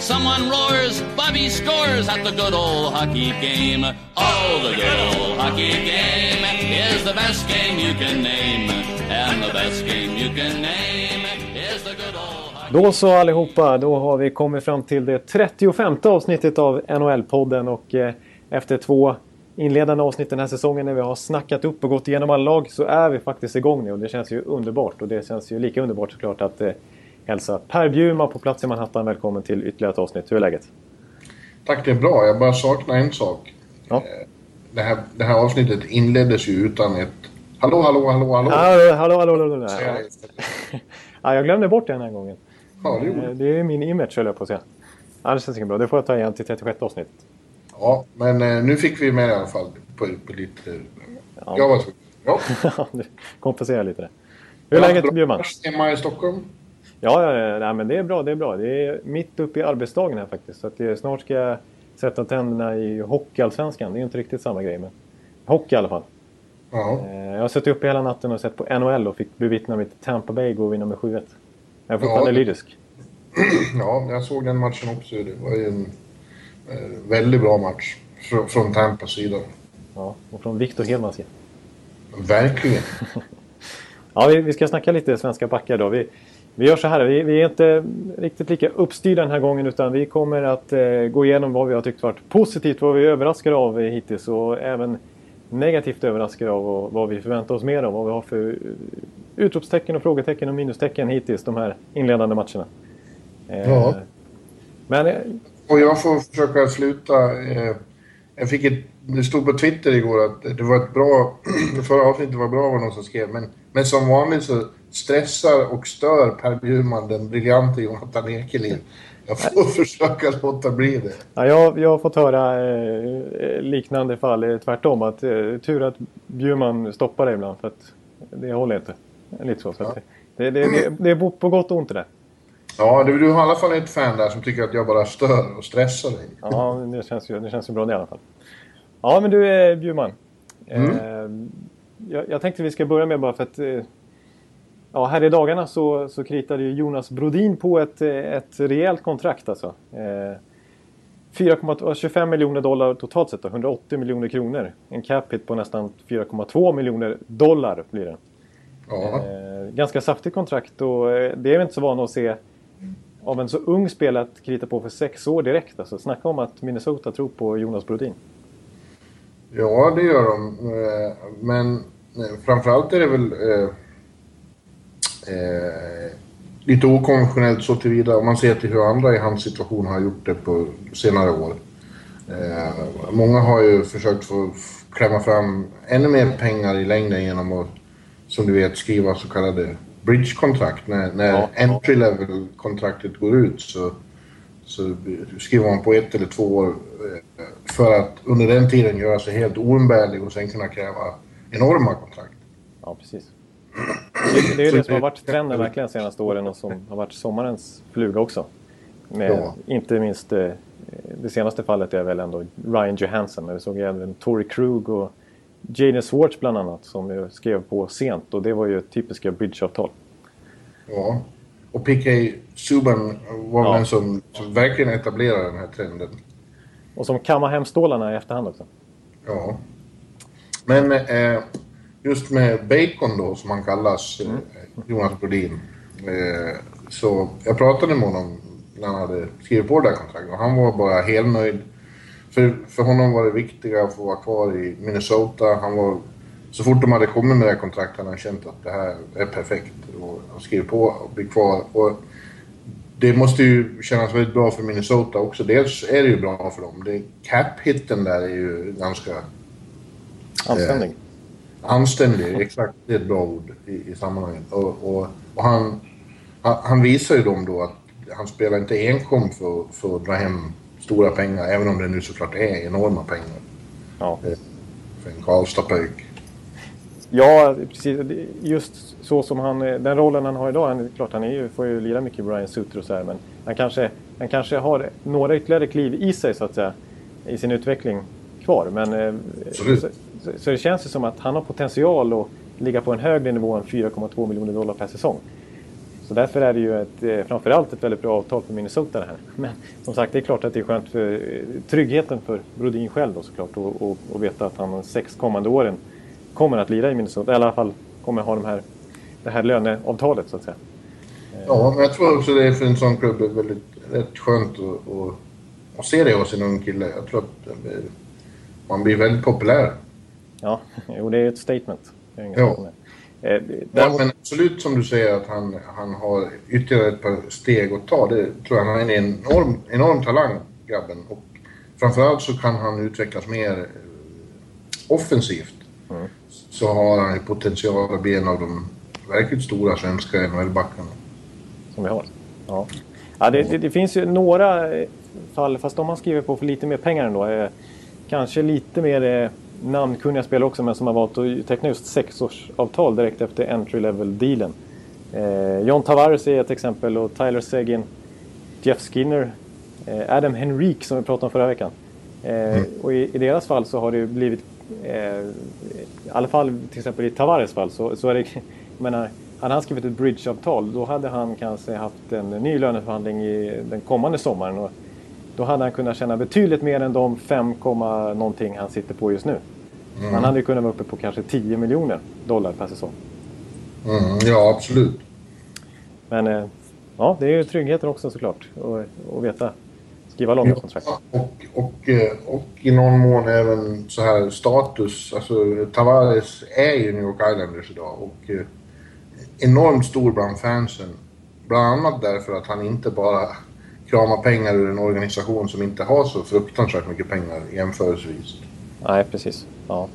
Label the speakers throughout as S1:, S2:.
S1: Someone roars, Bobby scores at the good old hockey game. Oh, the good old hockey game is the best game you can name. And the best game you can name is the good old hockey
S2: Då så allihopa, då har vi kommit fram till det 35 avsnittet av NHL-podden och eh, efter två inledande avsnitt den här säsongen när vi har snackat upp och gått igenom alla lag så är vi faktiskt igång nu och det känns ju underbart och det känns ju lika underbart såklart att eh, hälsa Per Bjurman på plats i Manhattan välkommen till ytterligare ett avsnitt. Hur är läget?
S3: Tack, det är bra. Jag bara saknar en sak.
S2: Ja.
S3: Eh, Det här, det här avsnittet inleddes ju utan ett Hallå, hallå, hallå, hallå.
S2: Hallå, hallå, hallå, hallå.
S3: jag
S2: Ja. jag glömde bort det den här gången.
S3: Ja, det
S2: Eh. Det är min image höll jag på att säga. Ja, det känns inte bra. Det får jag ta igen till 36 avsnittet.
S3: Ja, men eh, nu fick vi med i alla fall på, på lite...
S2: Ja.
S3: Jag var tvungen. Ja.
S2: du kompenserar lite där. Hur är läget Bjurman?
S3: Match Hemma i Stockholm.
S2: Ja, ja, ja men det är bra. Det är bra. Det är mitt uppe i arbetsdagen här faktiskt. Så att det, snart ska jag sätta tänderna i Hockeyallsvenskan. Det är ju inte riktigt samma grej, men hockey i alla fall.
S3: Ja.
S2: Eh, Jag har suttit uppe hela natten och sett på NHL och fick bevittna mitt Tampa Bay gå och vinna med 7-1. Jag är fortfarande
S3: Ja.
S2: lyrisk.
S3: ja, jag såg den matchen också. Det var ju en eh, väldigt bra match från, från Tampas sida.
S2: Ja, och från Victor Hedmans sida.
S3: Verkligen.
S2: Ja, vi, vi ska snacka lite svenska backar då. Vi, vi gör så här, vi, vi är inte riktigt lika uppstyrda den här gången utan vi kommer att eh, gå igenom vad vi har tyckt varit positivt, vad vi är överraskade av hittills och även negativt överraskade av och vad vi förväntar oss mer av. Vad vi har för utropstecken och frågetecken och minustecken hittills de här inledande matcherna. Eh,
S3: Ja.
S2: Men eh,
S3: Och jag får försöka sluta... Eh, jag fick ett, det stod på Twitter igår att det var ett bra... Det förra avsnittet var bra var någon som skrev. Men, men som vanligt så stressar och stör Per Bjurman den briljante Jonathan Ekelind. Jag får försöka låta bli det.
S2: Ja, jag, jag har fått höra eh, liknande fall, eh, tvärtom. Att, eh, tur att Bjurman stoppar dig ibland för att det håller inte. Lite så. så att det, det, det, det är på på gott och ont det där.
S3: Ja, du, du har i alla fall ett fan där som tycker att jag bara stör och stressar dig.
S2: Ja, det känns ju, det känns ju bra det i alla fall. Ja, men du eh, Bjurman.
S3: Mm.
S2: Eh, jag, jag tänkte vi ska börja med bara för att eh, Ja, här i dagarna så, så kritade Jonas Brodin på ett, eh, ett rejält kontrakt alltså. Eh, 4,25 miljoner dollar totalt sett då, 180 miljoner kronor. En cap hit på nästan 4,2 miljoner dollar blir det.
S3: Ja,
S2: Eh, ganska saftigt kontrakt och eh, det är vi inte så vana att se av en så ung spelare att krita på för sex år direkt. Alltså, snacka om att Minnesota tror på Jonas Brodin.
S3: ja det gör de. Eh, Men eh, framförallt är det väl eh, lite okonventionellt så tillvida om man ser till hur andra i hans situation har gjort det på senare år. Eh, många har ju försökt få klämma fram ännu mer pengar i längden genom att, som du vet, skriva så kallade bridge-kontrakt. När, när
S2: Ja.
S3: entry level-kontraktet går ut så, så skriver man på ett eller två år eh, för att under den tiden göra sig helt oumbärlig och sen kunna kräva enorma kontrakt.
S2: Ja, precis. Det, det är ju det som har varit trenden verkligen de senaste åren och som har varit sommarens fluga också. Med,
S3: Ja.
S2: Inte minst eh, det senaste fallet är väl ändå Ryan Johansson. Men vi såg även Tory Krug och Jaden Swartz bland annat som skrev på sent och det var ju typiska bridgeavtal.
S3: Ja. Och PK Subban var
S2: Ja.
S3: den som, som verkligen etablerade den här trenden.
S2: Och som kammar hem stålarna i efterhand också.
S3: Ja. Men eh, just med Bacon då, som han kallas, eh, Jonas Brodin. Eh, så jag pratade med honom när han hade skrivit på det här kontraktet och han var bara helnöjd. För, för honom var det viktiga att få vara kvar i Minnesota. Han var, så fort de hade kommit med det här kontraktet hade han känt att det här är perfekt. Och skrev på och blev kvar. Och det måste ju kännas väldigt bra för Minnesota också. Dels är det ju bra för dem. Det, cap-hitten där är ju ganska
S2: Anständig.
S3: Anständig. Exakt, det är ett bra ord i, i sammanhanget. Och, och, och han, han, visar ju dem då att han spelar inte enkom för, för att dra hem stora pengar, även om det nu såklart är enorma pengar
S2: Ja.
S3: för en Karlstad-pojk.
S2: Ja, precis. Just så som han, den rollen han har idag. Han, klart, han är ju, får ju lira mycket Brian Suter och så här, men han kanske, han kanske har några ytterligare kliv i sig så att säga. I sin utveckling kvar. Men, eh, så, så, det känns ju som att han har potential att ligga på en högre nivå än 4,2 miljoner dollar per säsong. Så därför är det ju ett, eh, framförallt ett väldigt bra avtal för Minnesota det här. Men som sagt, det är klart att det är skönt för eh, tryggheten för Brodin själv då såklart. Och, och, och veta att han de sex kommande åren kommer att lira i Minnesota. Eller i alla fall kommer ha de här, det här löneavtalet så att säga.
S3: Ja, men jag tror också det är för en sån klubb är väldigt rätt skönt att, att, att se det hos en ung kille. Jag tror att eh, man blir väldigt populär.
S2: Ja, jo, det är ett statement. Det är
S3: ja. Eh, ja, men absolut som du säger att han, han har ytterligare ett par steg att ta. Det tror jag. Han är en enorm, enorm talang, grabben. Och framförallt så kan han utvecklas mer eh, offensivt. Mm. Så har han ju potential att bli en av de verkligt stora svenska NHL-backarna.
S2: Som vi har. Ja. ja det, det, det, finns ju några eh, fall, fast de har skrivit på för lite mer pengar ändå. Kanske lite mer namnkunniga spelare också men som har valt att teckna just sexårsavtal direkt efter entry level-dealen. Eh, John Tavares är ett exempel och Tyler Seguin, Jeff Skinner, eh, Adam Henrik som vi pratade om förra veckan. Eh, mm. Och i, i, deras fall så har det blivit, eh, i alla fall till exempel i Tavares fall så, så är det, jag menar, hade han skrivit ett bridgeavtal då hade han kanske haft en ny löneförhandling i den kommande sommaren. Och då hade han kunnat tjäna betydligt mer än de 5, någonting han sitter på just nu. Mm. Han hade kunnat vara uppe på kanske 10 miljoner dollar per säsong.
S3: Mm, ja, absolut.
S2: Men eh, ja, det är ju tryggheten också såklart. Att veta. Skriva långa kontrakt.
S3: och, och, eh, och i någon mån även så här status. Alltså Tavares är ju New York Islanders idag och eh, enormt stor bland fansen. Bland annat därför att han inte bara krama pengar ur en organisation som inte har så fruktansvärt mycket pengar jämförelsevis.
S2: Nej, precis. Ja.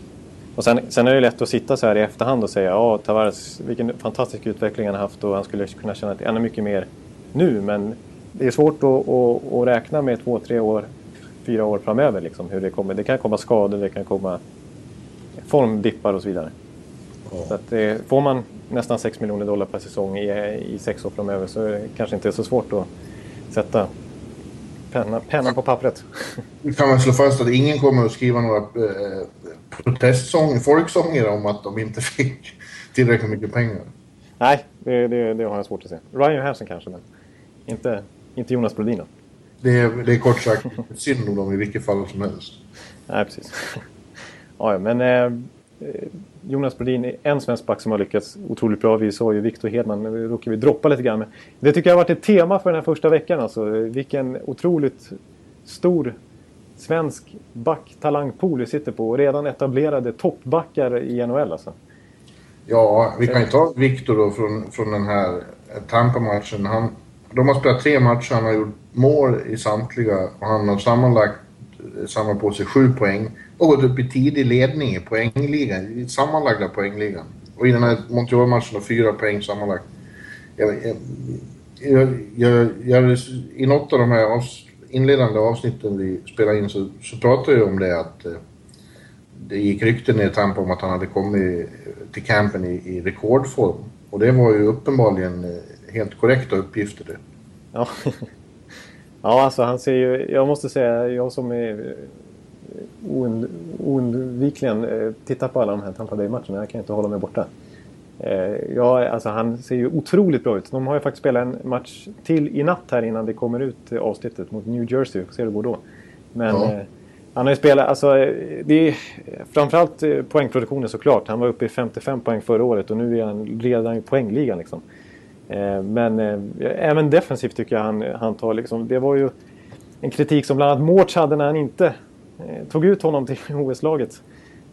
S2: Och sen, sen är det lätt att sitta så här i efterhand och säga ja, Tavares, vilken fantastisk utveckling han har haft och han skulle kunna tjäna ännu mycket mer nu. Men det är svårt att, att, att räkna med två, tre år, fyra år framöver. Liksom, hur det, kommer. det kan komma skador, det kan komma formdippar och så vidare. Så att, eh, får man nästan 6 miljoner dollar per säsong i, i sex år framöver så är det kanske inte så svårt att sätta pennan, pennan på pappret.
S3: Kan man slå fast att ingen kommer att skriva några eh, protestsånger, folksånger om att de inte fick tillräckligt mycket pengar.
S2: Nej, det, det, det har jag svårt att se. Ryan Johansson kanske, men inte, inte Jonas Brodin.
S3: Det är, det är kort sagt synd om dem i vilket fall som helst.
S2: Nej, precis. ja, men Eh, Eh, Jonas Brodin är en svensk back som har lyckats otroligt bra. Vi sa ju Victor Hedman, men nu råkade vi droppa lite grann. Men det tycker jag har varit ett tema för den här första veckan. Alltså. Eh, vilken otroligt stor svensk backtalangpool vi sitter på. Och redan etablerade toppbackar i NHL alltså.
S3: Ja, vi kan ju ta Victor då från, från den här Tampa-matchen. Han, de har spelat tre matcher, han har gjort mål i samtliga och han har sammanlagt eh, samlat på sig sju poäng och gått upp i tidig ledning i poängligan, i sammanlagda poängligan. Och i den här Montreal-matchen har fyra poäng sammanlagt. Jag, jag, jag, jag, I något av de här avs, inledande avsnitten vi spelade in så, så pratade jag om det att eh, det gick rykten i Tampa om att han hade kommit till campen i, i rekordform. Och det var ju uppenbarligen eh, helt korrekta uppgifter det.
S2: Ja. ja, alltså han ser ju... Jag måste säga, jag som är oundvikligen eh, titta på alla de här Tampa Bay-matcherna. Jag kan inte hålla mig borta. Eh, ja, alltså han ser ju otroligt bra ut. De har ju faktiskt spelat en match till i natt här innan det kommer ut avsnittet mot New Jersey. Vi får se hur det går då. Men ja. eh, han har ju spelat, alltså det är framförallt eh, poängproduktionen såklart. Han var uppe i 55 poäng förra året och nu är han redan i poängligan liksom. Eh, men eh, även defensivt tycker jag han, han tar liksom, det var ju en kritik som bland annat Mårts hade när han inte Eh, tog ut honom till OS-laget.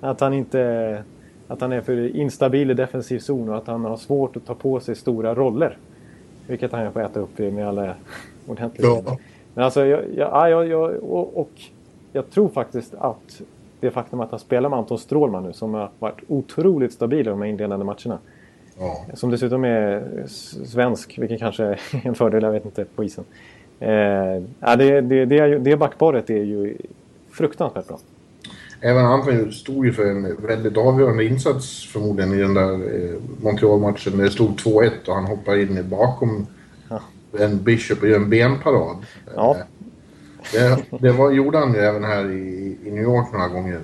S2: Att han inte att han är för instabil i defensiv zon och att han har svårt att ta på sig stora roller. Vilket han får äta upp med alla ordentliga... Ja. Men alltså, jag, jag, jag, jag och, och, jag tror faktiskt att det faktum att han spelar med Anton Strålman nu som har varit otroligt stabil i de här inledande matcherna. Ja. Som dessutom är svensk, vilket kanske är en fördel, jag vet inte, på isen. Eh, det, det, det, det backparet är ju fruktansvärt bra.
S3: även han stod ju för en väldigt avgörande insats förmodligen i den där eh, Montreal-matchen. Det stod 2-1 och han hoppar in bakom ja. en Bishop och gör en benparad.
S2: Ja.
S3: Det, det var, gjorde han ju även här i, i New York några gånger.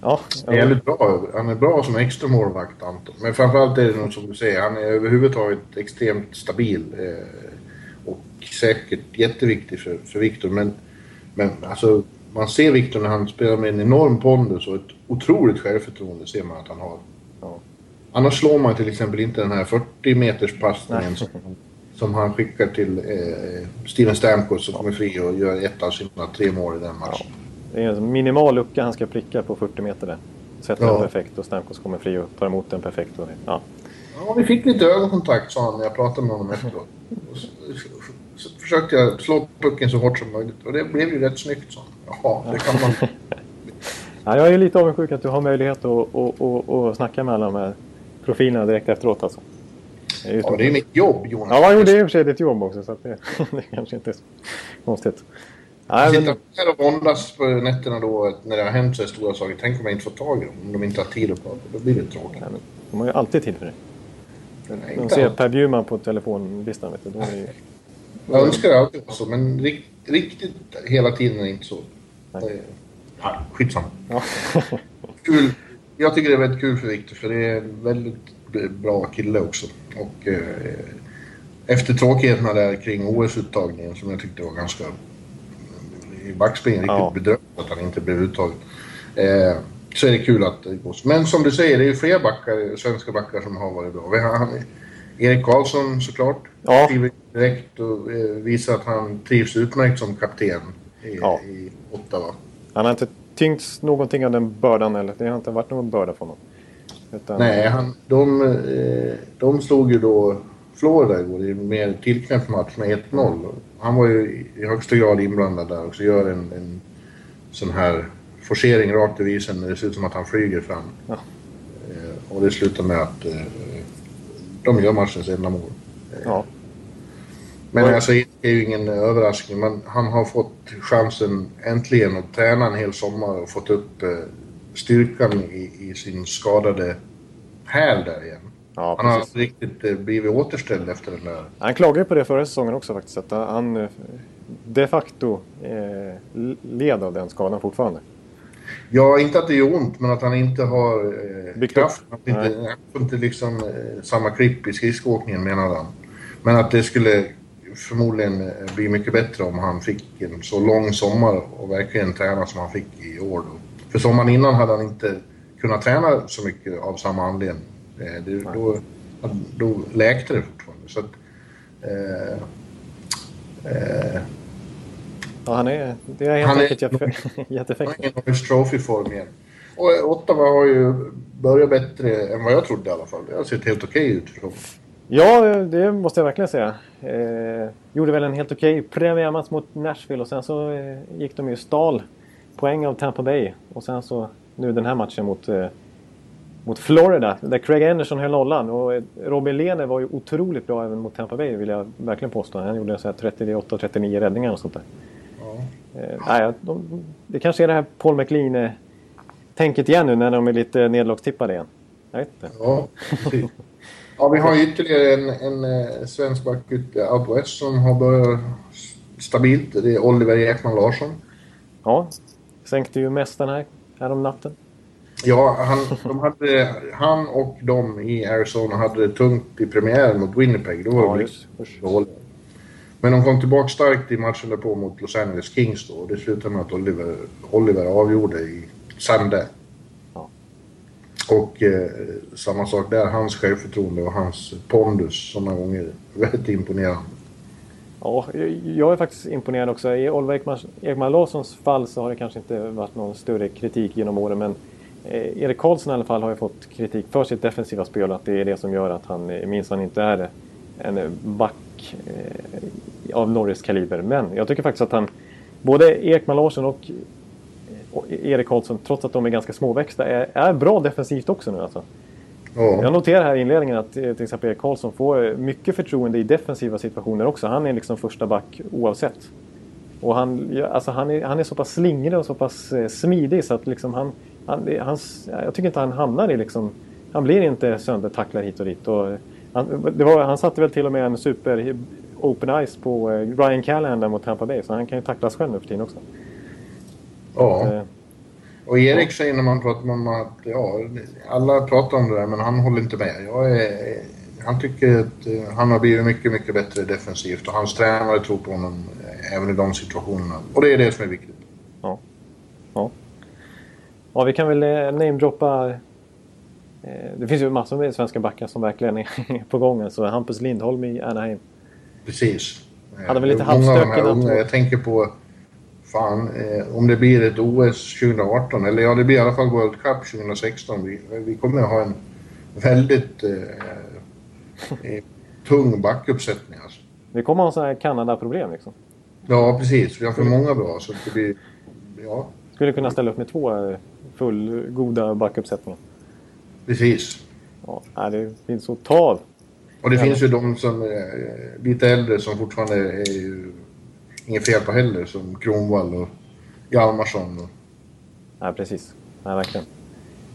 S2: Ja,
S3: ja. Jävligt bra. Han är bra som extra målvakt Anton. Men framförallt är det nog som du säger, han är överhuvudtaget extremt stabil. Eh, och säkert jätteviktig för, för Viktor. Men, men alltså, man ser Viktor när han spelar med en enorm pondus och ett otroligt självförtroende ser man att han har. Ja. Annars slår man till exempel inte den här 40 meters passningen som, som, han skickar till eh, Steven Stamkos som kommer fri och gör ett av sina tre mål i den matchen. Ja.
S2: Det är en minimal lucka han ska pricka på 40 meter där. Sätter ja. den perfekt och Stamkos kommer fri och tar emot den perfekt. Och, ja.
S3: ja, vi fick lite ögonkontakt sa han när jag pratade med honom efteråt. Så, så försökte jag slå pucken så hårt som möjligt och det blev ju rätt snyggt han. Jaha, det kan man...
S2: ja, jag är lite avundsjuk att du har möjlighet att, att, att, att snacka med alla de här profilerna direkt efteråt alltså.
S3: Det är ja, det är mitt jobb Jonas.
S2: Ja, det är i och för sig ditt jobb också så det, det kanske inte är så konstigt.
S3: Nej, men... Sitta här och våndas på nätterna då när det har hänt så stora saker. Tänk om jag inte får tag i dem. Om de inte har tid att prata. Då blir det tråkigt. Nej,
S2: de har ju alltid tid för det. De ser Per Bjurman på telefonlistan. Vet du, då är ju...
S3: Jag önskar det alltid så, men rikt, riktigt hela tiden är det inte så. Nej. Ja, skitsamma. Ja. kul. Jag tycker det är väldigt kul för Viktor, för det är en väldigt bra kille också. Och eh, efter tråkigheterna där kring OS-uttagningen som jag tyckte var ganska i backspegeln riktigt ja. bedrövligt att han inte blev uttagen. Eh, så är det kul att det går Men som du säger, det är ju fler backar, svenska backar som har varit bra. Vi har han, Erik Karlsson såklart. Ja. Skriver direkt och eh, visar att han trivs utmärkt som kapten i, ja. i Ottawa.
S2: Han har inte tyngts någonting av den bördan eller det har inte varit någon börda för honom.
S3: Utan... Nej, han, de, eh, de slog ju då Florida igår i en mer tillknäppt match med 1-0. Han var ju i högsta grad inblandad där också. Gör en, en sån här forcering rakt över isen det ser ut som att han flyger fram. Ja. Eh, och det slutar med att de gör matchens enda mål. Ja. Men och... alltså, det är ju ingen överraskning. Men han har fått chansen äntligen att träna en hel sommar och fått upp eh, styrkan i, i sin skadade häl där igen. Ja, han har riktigt eh, blivit återställd efter den där.
S2: Han klagade på det förra säsongen också faktiskt. Att han eh, de facto eh, led av den skadan fortfarande.
S3: Ja, inte att det gör ont, men att han inte har eh, kraft. Att inte, inte liksom eh, samma klipp i skridskoåkningen menade han. Men att det skulle förmodligen eh, bli mycket bättre om han fick en så lång sommar och verkligen träna som han fick i år. Då. För sommaren innan hade han inte kunnat träna så mycket av samma anledning. Eh, det, då, då läkte det fortfarande. Så att, eh,
S2: eh, ja, han är, det är helt enkelt jätteeffektivt.
S3: Han är i Norris Trophy-form igen. Och Ottawa har ju börjat bättre än vad jag trodde i alla fall. Det har sett helt okej okay ut för dem.
S2: Ja, det måste jag verkligen säga. Eh, gjorde väl en helt okej okay premiärmatch mot Nashville och sen så eh, gick de ju stal poäng av Tampa Bay. Och sen så nu den här matchen mot eh, mot Florida där Craig Anderson höll nollan. Och Robin Lehner var ju otroligt bra även mot Tampa Bay vill jag verkligen påstå. Han gjorde 38-39 räddningar och sånt där. Eh, de, det kanske är det här Paul McLean-tänket igen nu när de är lite nedlagstippade igen. Jag vet inte.
S3: Ja, ja vi har ytterligare en, en, eh, svensk back out west som har börjat stabilt. Det är Oliver Ekman Larsson.
S2: Ja, sänkte ju mästaren här, här om natten.
S3: Ja, han, de hade, han och de i Arizona hade det tungt i premiären mot Winnipeg. Då var ja, just, just. Men de kom tillbaka starkt i matchen därpå mot Los Angeles Kings då. Och det slutade med att Oliver, Oliver avgjorde i Sande. Ja. Och eh, samma sak där, hans självförtroende och hans pondus sådana gånger. Väldigt imponerande.
S2: Ja, jag är faktiskt imponerad också. I Oliver Ekman, Ekman Larssons fall så har det kanske inte varit någon större kritik genom åren men Eh, Erik Karlsson i alla fall har ju fått kritik för sitt defensiva spel. Att det är det som gör att han eh, minst han inte är en back eh, av Norris kaliber. Men jag tycker faktiskt att han, både Ekman Larsson och Erik Karlsson, trots att de är ganska småväxta, är, är bra defensivt också nu alltså. Ja. Jag noterar här i inledningen att till exempel Erik Karlsson får mycket förtroende i defensiva situationer också. Han är liksom första back oavsett. Och han, alltså han, är, han är så pass slingrig och så pass smidig så att liksom han han, han, jag tycker inte han hamnar i liksom... Han blir inte söndertacklad hit och dit. Och han, var, han satte väl till och med en super open ice på eh, Ryan Callahan mot Tampa Bay. Så han kan ju tacklas själv nu för tiden också.
S3: Ja. Eh, och Erik säger när man pratar om att ja, alla pratar om det där men han håller inte med. Är, han tycker att eh, han har blivit mycket, mycket bättre defensivt och hans tränare tror på honom även i de situationerna. Och det är det som är viktigt.
S2: Ja. Ja, ja vi kan väl namedroppa det finns ju massor med svenska backar som verkligen är på gång. Så Hampus Lindholm i Anaheim
S3: Precis.
S2: Hade väl lite halvstökigt.
S3: Jag tänker på, fan, eh, om det blir ett OS 2018, eller ja, det blir i alla fall World Cup 2016. Vi, vi kommer att ha en väldigt eh, eh, tung backuppsättning alltså.
S2: Vi kommer att ha sådana här Kanada-problem liksom.
S3: Ja, precis. Vi har för många bra så det blir... Ja.
S2: Skulle kunna ställa upp med två eh, fullgoda backuppsättningar.
S3: Precis.
S2: Ja, det finns ta av.
S3: Och det ja. finns ju de som är lite äldre som fortfarande är ju inget fel på heller, som Kronwall och Hjalmarsson. Och...
S2: Ja, precis. Ja, verkligen.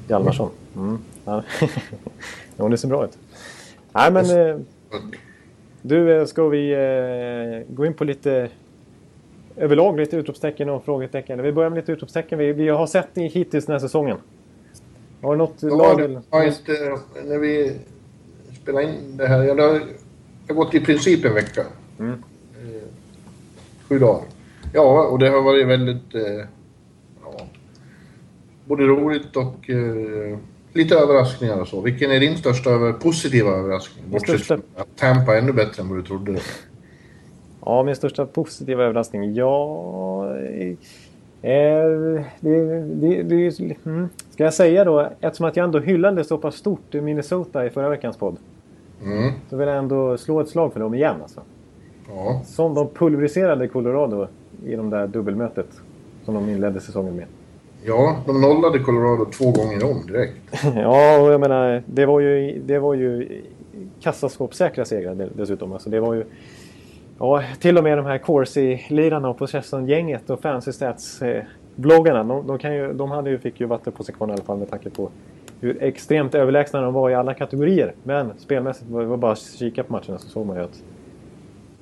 S2: Hjalmarsson. Mm. Ja. jo, det ser bra ut. Nej, men... Eh, du, eh, ska vi eh, gå in på lite överlag lite utropstecken och frågetecken. Vi börjar med lite utropstecken. Vi, vi har sett ni hittills den här säsongen. Har du något
S3: ja, lag? Det, ja, inte, när vi spela in det här. Jag har, jag har gått i princip en vecka. Mm. Eh, sju dagar. Ja, och det har varit väldigt... Eh, ja, både roligt och eh, lite överraskningar och så. Vilken är din största positiva överraskning? Bortsett största... att Tampa är ännu bättre än vad du trodde.
S2: Ja, min största positiva överraskning? Ja... Eh, det, det, det, mm. Ska jag säga då, eftersom att jag ändå hyllade så pass stort Minnesota i förra veckans podd. Mm. Så vill jag ändå slå ett slag för dem igen alltså. Ja. Som de pulveriserade Colorado i de där dubbelmötet som de inledde säsongen med.
S3: Ja, de nollade Colorado två gånger om direkt.
S2: ja, och jag menar, det var ju, det var ju kassaskåpssäkra segrar dessutom. Alltså, det var ju... Ja, till och med de här Corsi-lirarna och Possession-gänget och Fancy Stats-bloggarna, de, de, kan ju, de hade ju, fick ju vatten på sig kvar i alla fall med tanke på hur extremt överlägsna de var i alla kategorier. Men spelmässigt var det bara att kika på matcherna så såg man ju att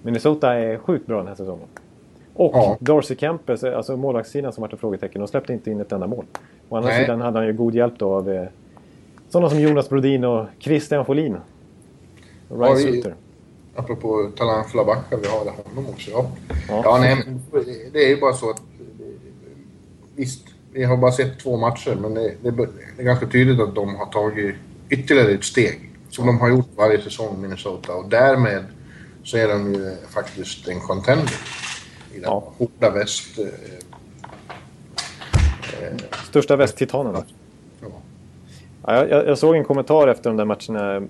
S2: Minnesota är sjukt bra den här säsongen. Och ja. Darcy Kempes, alltså målvaktssidan som varit ett frågetecken, de släppte inte in ett enda mål. Å andra Nej. sidan hade han ju god hjälp då av eh, sådana som Jonas Brodin och Christian Folin.
S3: Och Ryan ja, Suter. Apropå talangfulla backar, vi har honom också. Ja, ja. ja nej, det är ju bara så att visst, vi har bara sett två matcher, men det, det, det, är ganska tydligt att de har tagit ytterligare ett steg. Som de har gjort varje säsong, Minnesota. Och därmed så är de ju faktiskt en contender i den ja. hårda väst... Eh,
S2: eh, Största västtitanen? Ja. ja jag, jag, såg en kommentar efter de där matcherna,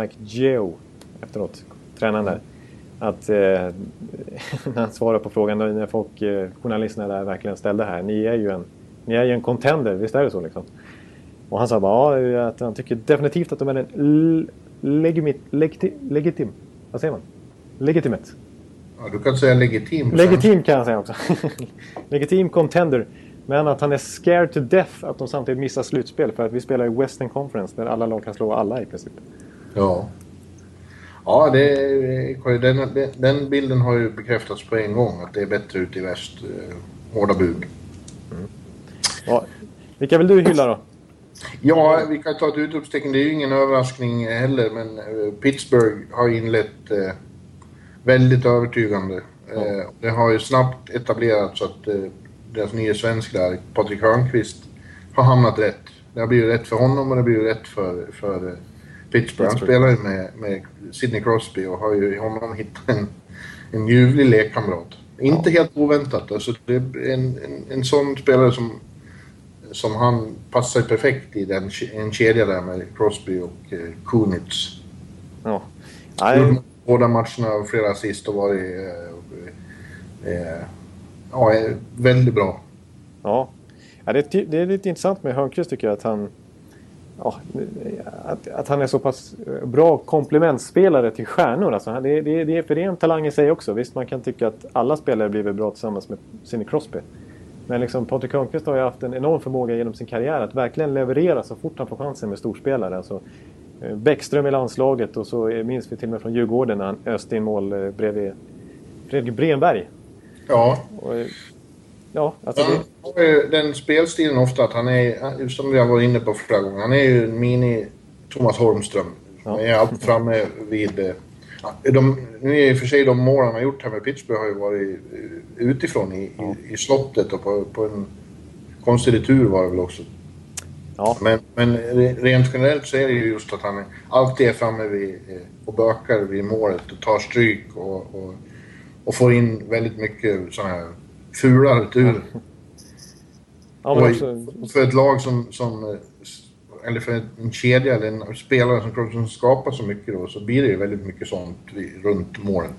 S2: Mike Geo efteråt, tränaren där. Att eh, när han svarade på frågan, när folk, eh, journalisterna där verkligen ställde här. Ni är ju en ni är ju en contender, visst är det så liksom? Och han sa bara ja, att han tycker definitivt att de är en legimit, legiti, legitim... Vad säger man? Legitimate.
S3: Ja, du kan säga legitim.
S2: Legitim kan jag säga också. legitim contender. Men att han är scared to death att de samtidigt missar slutspel. För att vi spelar i Western Conference där alla lag kan slå alla i princip.
S3: Ja. Ja, det, den, den bilden har ju bekräftats på en gång. Att det är bättre ute i väst. Eh, hårda bud.
S2: Ja. Vilka vill du hylla då?
S3: Ja, vi kan ta ett utropstecken. Det är ju ingen överraskning heller, men eh, Pittsburgh har inlett eh, väldigt övertygande. Ja. Eh, det har ju snabbt etablerats att eh, deras nya svensk där, Patrik Hörnqvist, har hamnat rätt. Det har blivit rätt för honom och det har blivit rätt för, för eh, Pittsburgh. Han spelar ju med, med Sidney Crosby och har ju i honom hittat en, en ljuvlig lekkamrat. Inte ja. helt oväntat. Alltså, det är en, en, en sån spelare som som han passar perfekt i den, en kedja där med Crosby och eh, Kunitz. Ja. Nej. Båda matcherna och flera assist och varit eh, eh, ja, väldigt bra.
S2: Ja, ja det, är, det är lite intressant med Hörnqvist tycker jag att han Ja, att, att, han är så pass eh, bra komplementspelare till stjärnor. Alltså, det, det, det, för det är en talang i sig också. Visst, man kan tycka att alla spelare blir bra tillsammans med Sidney Crosby. Men liksom Patrik Hörnqvist har ju haft en enorm förmåga genom sin karriär att verkligen leverera så fort han får chansen med storspelare. Alltså, eh, Bäckström i landslaget och så minns vi till och med från Djurgården när han öste in mål eh, bredvid Fredrik Bremberg.
S3: Ja.
S2: Och, ja, alltså
S3: har ju den spelstilen ofta att han är, som vi har varit inne på flera gånger, han är ju en mini Thomas Holmström. Ja. Han är alltid framme vid de, nu är i och för sig de mål han har gjort här med Pittsburgh har ju varit utifrån i, ja. i, i, slottet och på, på en konstig retur var det väl också. Ja. Men, men rent generellt så är det ju just att han alltid är framme vid, eh, och bökar vid målet och tar stryk och, och, och får in väldigt mycket sådana här fula returer. Ja, och för ett lag som, som eh, eller för en kedja eller en spelare som, som skapar så mycket då, så blir det ju väldigt mycket sånt runt målet.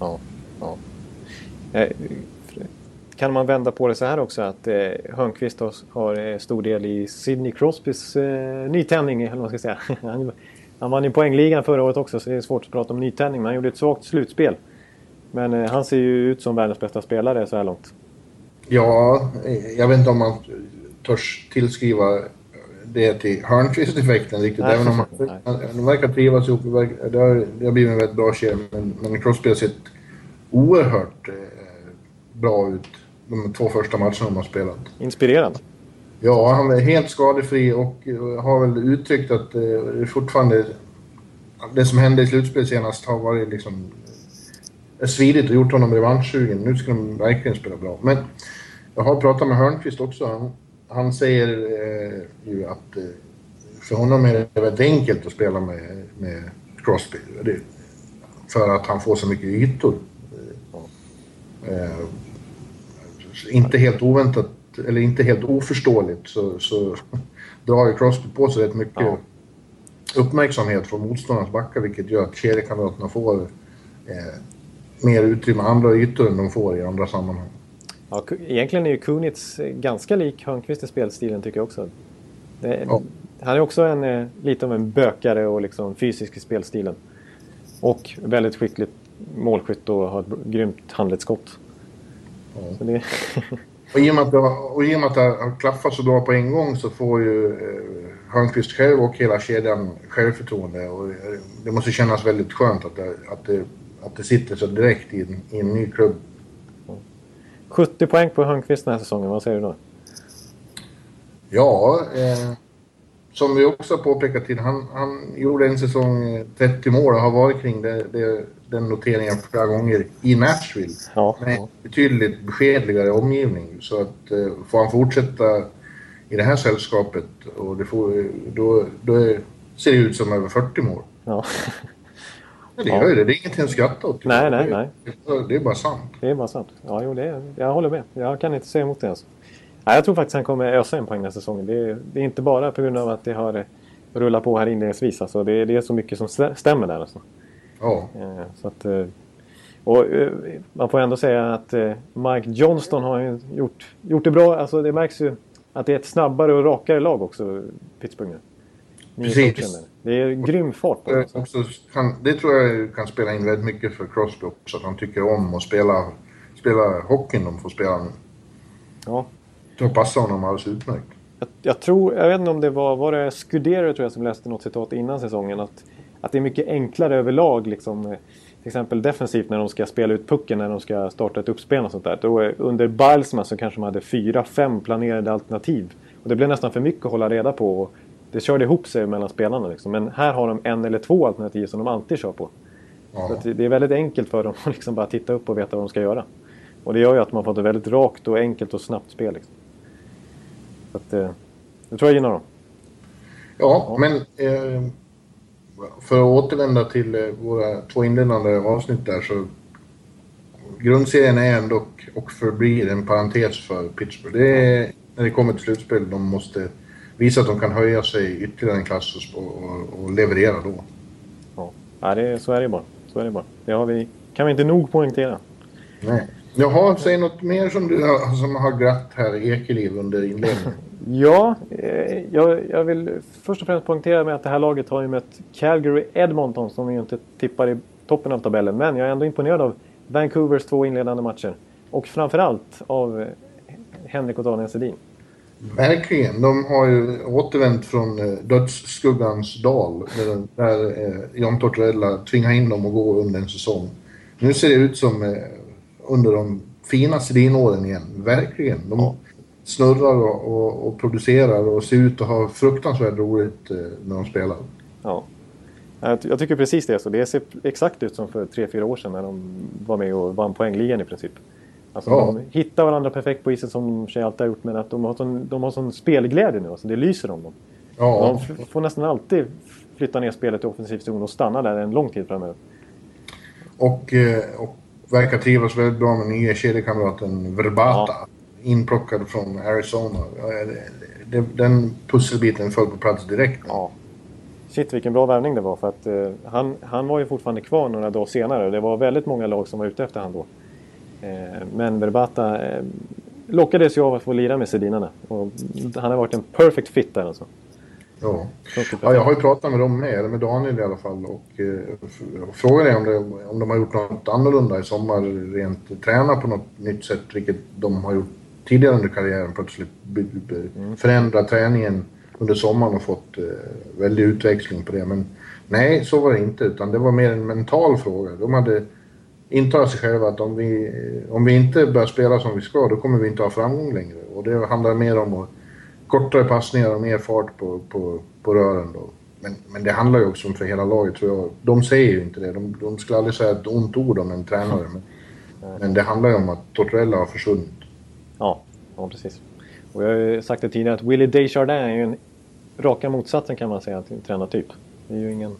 S2: Ja, ja. Eh, kan man vända på det så här också att eh, Hörnqvist har, har stor del i Sidney Crosbys eh, nytändning, eller vad man ska säga. han, han vann ju poängligan förra året också så det är svårt att prata om nytändning, men han gjorde ett svagt slutspel. Men eh, han ser ju ut som världens bästa spelare så här långt.
S3: Ja, jag vet inte om man törs tillskriva det till Hörnqvist-effekten riktigt. Nej, även om de verkar trivas ihop. Det har, det har blivit en väldigt bra kedja. Men, men Crosby har sett oerhört eh, bra ut de två första matcherna de har spelat.
S2: Inspirerande.
S3: Ja, han är helt skadefri och eh, har väl uttryckt att eh, fortfarande... Det som hände i slutspelet senast har varit liksom... Är svidigt och gjort honom revanschsugen. Nu ska de verkligen spela bra. Men jag har pratat med Hörnqvist också. Han, säger eh, ju att eh, för honom är det väldigt enkelt att spela med, med Crosby. Det, för att han får så mycket ytor. Eh, inte helt oväntat, eller inte helt oförståeligt, så, så drar ju Crosby på sig rätt mycket ja. uppmärksamhet från motståndarnas backar, vilket gör att kedjekamraterna får eh, mer utrymme, andra ytor än de får i andra sammanhang.
S2: Ja, egentligen är ju Kunitz ganska lik Hörnqvist i spelstilen tycker jag också. Det, ja. Han är också en, eh, lite av en bökare och liksom fysisk i spelstilen. Och väldigt skickligt målskytt och har ett grymt handledsskott.
S3: Ja. Det... och, i och, med att det har, och i och med att det har klaffat så bra på en gång så får ju eh, Hörnqvist själv och hela kedjan självförtroende. Och det måste kännas väldigt skönt att det, att det, att det sitter så direkt i en, i en ny klubb
S2: 70 poäng på Hörnqvist den här säsongen, vad säger du då?
S3: Ja, eh, som vi också påpekat till, han, han gjorde en säsong 30 eh, mål och har varit kring det, det, den noteringen flera gånger i Nashville. Ja, med betydligt beskedligare omgivning. Så att eh, får han fortsätta i det här sällskapet och det får, då, då ser det ut som över 40 mål. Ja. Det gör ju det. Det är ingenting att skratta åt.
S2: Nej, nej, nej.
S3: Det är bara sant.
S2: Det är bara sant. Ja, jo, det är, jag håller med. Jag kan inte säga emot det ens. Nej, jag tror faktiskt han kommer ösa en poäng den här säsongen. Det är, det är, inte bara på grund av att det har rullat på här inledningsvis. Alltså, det, är, det är så mycket som stämmer där. Alltså.
S3: Ja.
S2: Eh, så att, eh, och eh, man får ändå säga att Mike Johnston har gjort, gjort det bra. Alltså, det märks ju att det är ett snabbare och rakare lag också, Pittsburgh nu.
S3: Precis.
S2: Det är grym fart på
S3: det. Också kan, det tror jag kan spela in väldigt mycket för Crosby också, att han tycker om att spela, spela hockeyn de får spela nu.
S2: Ja.
S3: Det passar honom alldeles utmärkt.
S2: Jag, jag, tror, jag vet inte om det var, var det Scudero tror jag som läste något citat innan säsongen, att, att det är mycket enklare överlag liksom till exempel defensivt när de ska spela ut pucken när de ska starta ett uppspel och sånt där. Då, under Bilesman så kanske de hade fyra, fem planerade alternativ. Och det blev nästan för mycket att hålla reda på. Och det körde ihop sig mellan spelarna. Liksom. Men här har de en eller två alternativ som de alltid kör på. Ja. Så det är väldigt enkelt för dem att liksom bara titta upp och veta vad de ska göra. Och det gör ju att man fått ett väldigt rakt och enkelt och snabbt spel. Liksom. Så att, eh, det tror jag gynnar dem.
S3: Ja, ja. men eh, för att återvända till eh, våra två inledande avsnitt där så grundserien är ändå och förblir en parentes för Pittsburgh. Det är när det kommer till slutspel de måste visa att de kan höja sig ytterligare en klass och, och, och leverera då.
S2: Ja, det, så är det bara. Så är det bara. Det har vi, kan vi inte nog poängtera.
S3: Nej. Jaha, säg något mer som du som har glatt här i Ekeliv under inledningen.
S2: ja, eh, jag, jag, vill först och främst poängtera med att det här laget har ju mött Calgary Edmonton som vi ju inte tippar i toppen av tabellen. Men jag är ändå imponerad av Vancouvers två inledande matcher. Och framförallt av Henrik och Daniel Sedin.
S3: Verkligen. De har ju återvänt från eh, dödsskuggans dal där, där eh, John Tortorella tvingade in dem att gå under en säsong. Nu ser det ut som eh, under de fina Sedin-åren igen. Verkligen. De ja. snurrar och, och, och, producerar och ser ut att ha fruktansvärt roligt eh, när de spelar.
S2: Ja. Jag tycker precis det. Så det ser exakt ut som för tre fyra år sedan när de var med och vann poängligan i princip. Alltså ja. de hittar varandra perfekt på isen som de sig alltid har gjort men att de har sån, de har sån spelglädje nu. Alltså det lyser om dem. Ja. De får nästan alltid flytta ner spelet i offensiv zon och stanna där en lång tid framöver.
S3: Och, eh, och verkar trivas väldigt bra med nya kedjekamraten Verbata. Ja. Inplockad från Arizona. Den pusselbiten föll på plats direkt.
S2: Ja. Shit vilken bra värvning det var för att uh, han, han var ju fortfarande kvar några dagar senare. Det var väldigt många lag som var ute efter honom då. Eh, men Verbata eh, lockades ju av att få lira med Sedinarna. Och han har varit en perfect fit där alltså.
S3: Ja. ja, jag har ju pratat med dem med, eller med Daniel i alla fall. Och, eh, frågan är om, det, om de har gjort något annorlunda i sommar, rent träna på något nytt sätt, vilket de har gjort tidigare under karriären. Plötsligt mm. förändra träningen under sommaren och fått eh, väldig utväxling på det. Men nej, så var det inte, utan det var mer en mental fråga. De hade intala sig själva att om vi, om vi inte börjar spela som vi ska, då kommer vi inte ha framgång längre. Och det handlar mer om att, kortare passningar och mer fart på, på, på rören då. Men, men det handlar ju också om för hela laget tror jag. De säger ju inte det. De, de skulle aldrig säga ett ont ord om en tränare. Men, men det handlar ju om att Tortorella har försvunnit.
S2: Ja, ja precis. Och jag har ju sagt det tidigare att Willie Desjardins är ju en raka motsatsen kan man säga till en tränartyp. Det är ju ingen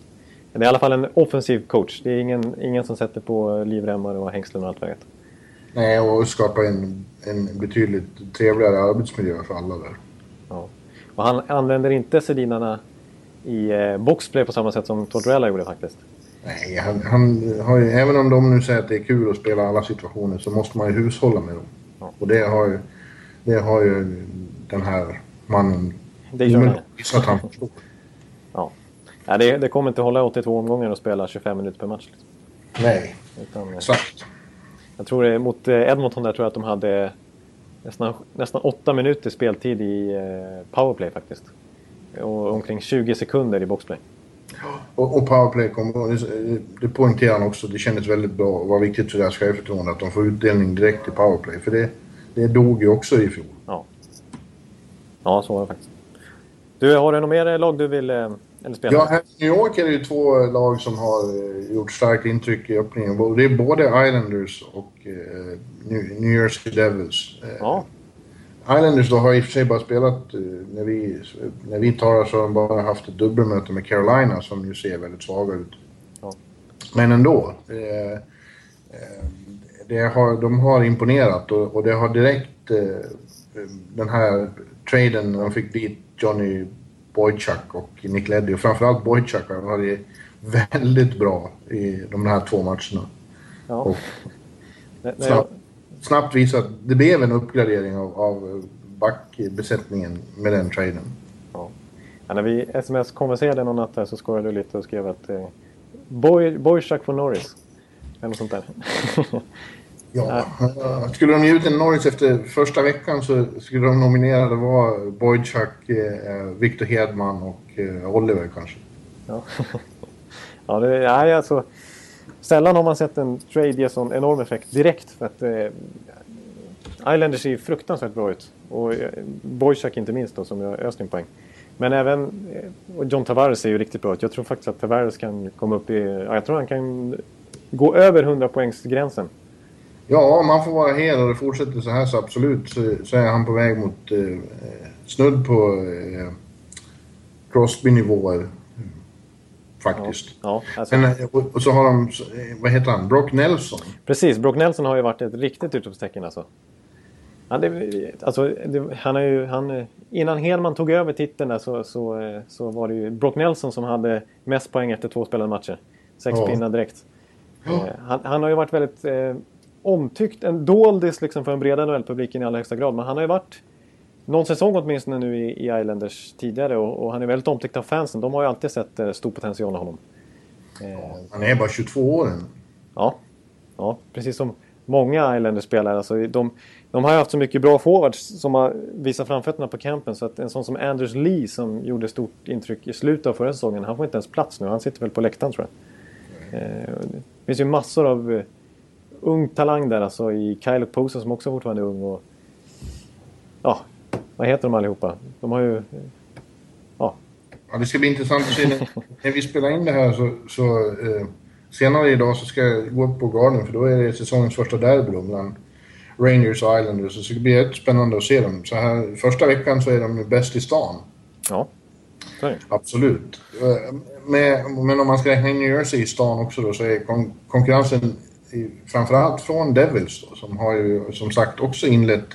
S2: det är i alla fall en offensiv coach. Det är ingen, ingen som sätter på livremmar och hängslen och allt vad
S3: Nej, och skapar en, en betydligt trevligare arbetsmiljö för alla där.
S2: Ja. Och han använder inte Sedinarna i eh, boxplay på samma sätt som Tortorella gjorde faktiskt.
S3: Nej, han, han har ju, även om de nu säger att det är kul att spela alla situationer så måste man ju hushålla med dem. Ja. Och det har ju, det har ju den här mannen visat att han förstår.
S2: Ja, det, det kommer inte hålla 82 omgångar och spela 25 minuter per match. Liksom.
S3: Nej, Utan, exakt.
S2: Jag tror det, mot eh, Edmonton där tror jag att de hade nästan, nästan 8 minuter speltid i eh, powerplay faktiskt. Och omkring 20 sekunder i boxplay.
S3: Och, och powerplay, kom, det poängterar han också, det kändes väldigt bra och var viktigt för deras självförtroende att de får utdelning direkt i powerplay. För det, det dog ju också i fjol.
S2: Ja, ja så var det faktiskt. Du, har du något mer lag du vill eh, eller spelar.
S3: Ja, här i New York är det ju två lag som har eh, gjort starkt intryck i öppningen. Det är både Islanders och eh, New Jersey Devils. Eh, ja. Islanders då har i och för sig bara spelat, när vi, när vi talar så har de bara haft ett dubbelmöte med Carolina som ju ser väldigt svaga ut. Ja. Men ändå. Eh, det har, de har imponerat och, och det har direkt eh, den här traden när de fick dit Johnny Boychuk och Nick Leddy. Och framförallt Boychuk har varit väldigt bra i de här två matcherna. Ja. Och snabbt, snabbt visat att det blev en uppgradering av, av backbesättningen med den traden.
S2: Ja. Ja, när vi sms-konverserade någon natt här så skojade du lite och skrev att eh, Boy, Boychuk Norris. Eller något sånt där.
S3: Ja, uh, skulle de ge ut en Norris efter första veckan så skulle de nominerade vara Boydchuck, eh, Victor Hedman och eh, Oliver kanske.
S2: Ja, ja det, nej, alltså, sällan har man sett en trade ge sån enorm effekt direkt. För att, eh, Islanders ser ju fruktansvärt bra ut. Och eh, Boychuk inte minst då, som gör öst in poäng. Men även eh, John Tavares ser ju riktigt bra ut. Jag tror faktiskt att Tavares kan komma upp i... Ja, jag tror han kan gå över 100 poängsgränsen
S3: Ja, man får vara hel och det fortsätter så här så absolut så, så är han på väg mot eh, snudd på eh, Crosby-nivåer. Faktiskt. Ja, ja, alltså. Men, och så har de, vad heter han, Brock Nelson.
S2: Precis, Brock Nelson har ju varit ett riktigt utropstecken alltså. Han, det, alltså, det, han är ju, han, innan Hedman tog över titeln där så, så, så var det ju Brock Nelson som hade mest poäng efter två spelade matcher. Sex ja. pinnar direkt. Ja. Eh, han, han, har ju varit väldigt eh, omtyckt, en doldis liksom för en breda NHL-publiken i allra högsta grad. Men han har ju varit någon säsong åtminstone nu i, i Islanders tidigare och, och, han är väldigt omtyckt av fansen. De har ju alltid sett eh, stor potential i honom.
S3: Ja, han är bara 22 år än.
S2: Ja. ja, precis som många Islanders-spelare. Alltså, de, de har ju haft så mycket bra forwards som har visat framfötterna på campen. Så att en sån som Anders Lee som gjorde stort intryck i slutet av förra säsongen. Han får inte ens plats nu. Han sitter väl på läktaren tror jag. Eh, det finns ju massor av uh, ung talang där alltså i Kyle Posen som också fortfarande är ung. Och, ja, vad heter de allihopa? De har ju...
S3: Ja. ja det ska bli intressant att se. När, vi spelar in det här så... så eh, senare idag så ska jag gå upp på Garden för då är det säsongens första derby mellan Rangers och Islanders. Så det ska bli jättespännande spännande att se dem. Så här, första veckan så är de bäst i stan.
S2: Ja.
S3: Sorry. Absolut. Eh, men om man ska räkna in New Jersey i stan också då så är kon konkurrensen framförallt från Devils då, som har ju som sagt också inlett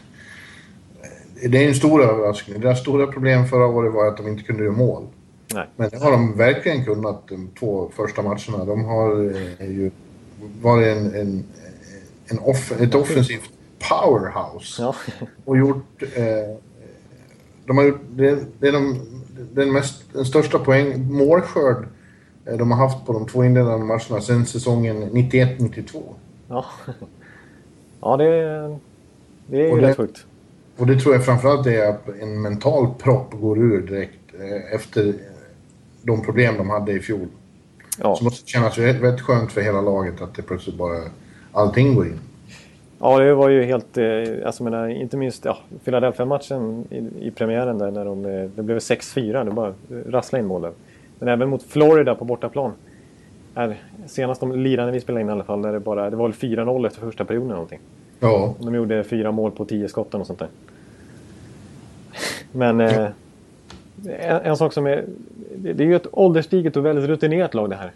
S3: eh, det är en stor överraskning. Deras stora problem förra året var att de inte kunde göra mål.
S2: Nej.
S3: Men det har de verkligen kunnat de två första matcherna. De har eh, ju varit en, en, en off, ett offensivt powerhouse.
S2: Ja.
S3: Och gjort... Eh, de har gjort... Det, det är de, den, mest, den största poäng, målskörd de har haft på de två inledande matcherna sedan säsongen 91-92.
S2: Ja. ja, det, det är ju rätt sjukt.
S3: Och det tror jag framförallt är att en mental propp går ur direkt eh, efter de problem de hade i fjol. Ja. Så måste kännas väldigt skönt för hela laget att det plötsligt bara allting går in.
S2: Ja, det var ju helt... Eh, alltså menar, inte minst ja, Philadelphia-matchen i, i premiären där när de... Eh, det blev 6-4, det bara rasslade in målen. Men även mot Florida på bortaplan. Här, senast de lirade vi spelade in i alla fall, där det, bara, det var väl 4-0 efter första perioden eller någonting.
S3: Ja.
S2: De gjorde fyra mål på tio skotten och sånt där. Men eh, en, en, sak som är... Det, det är ju ett ålderstiget och väldigt rutinerat lag det här.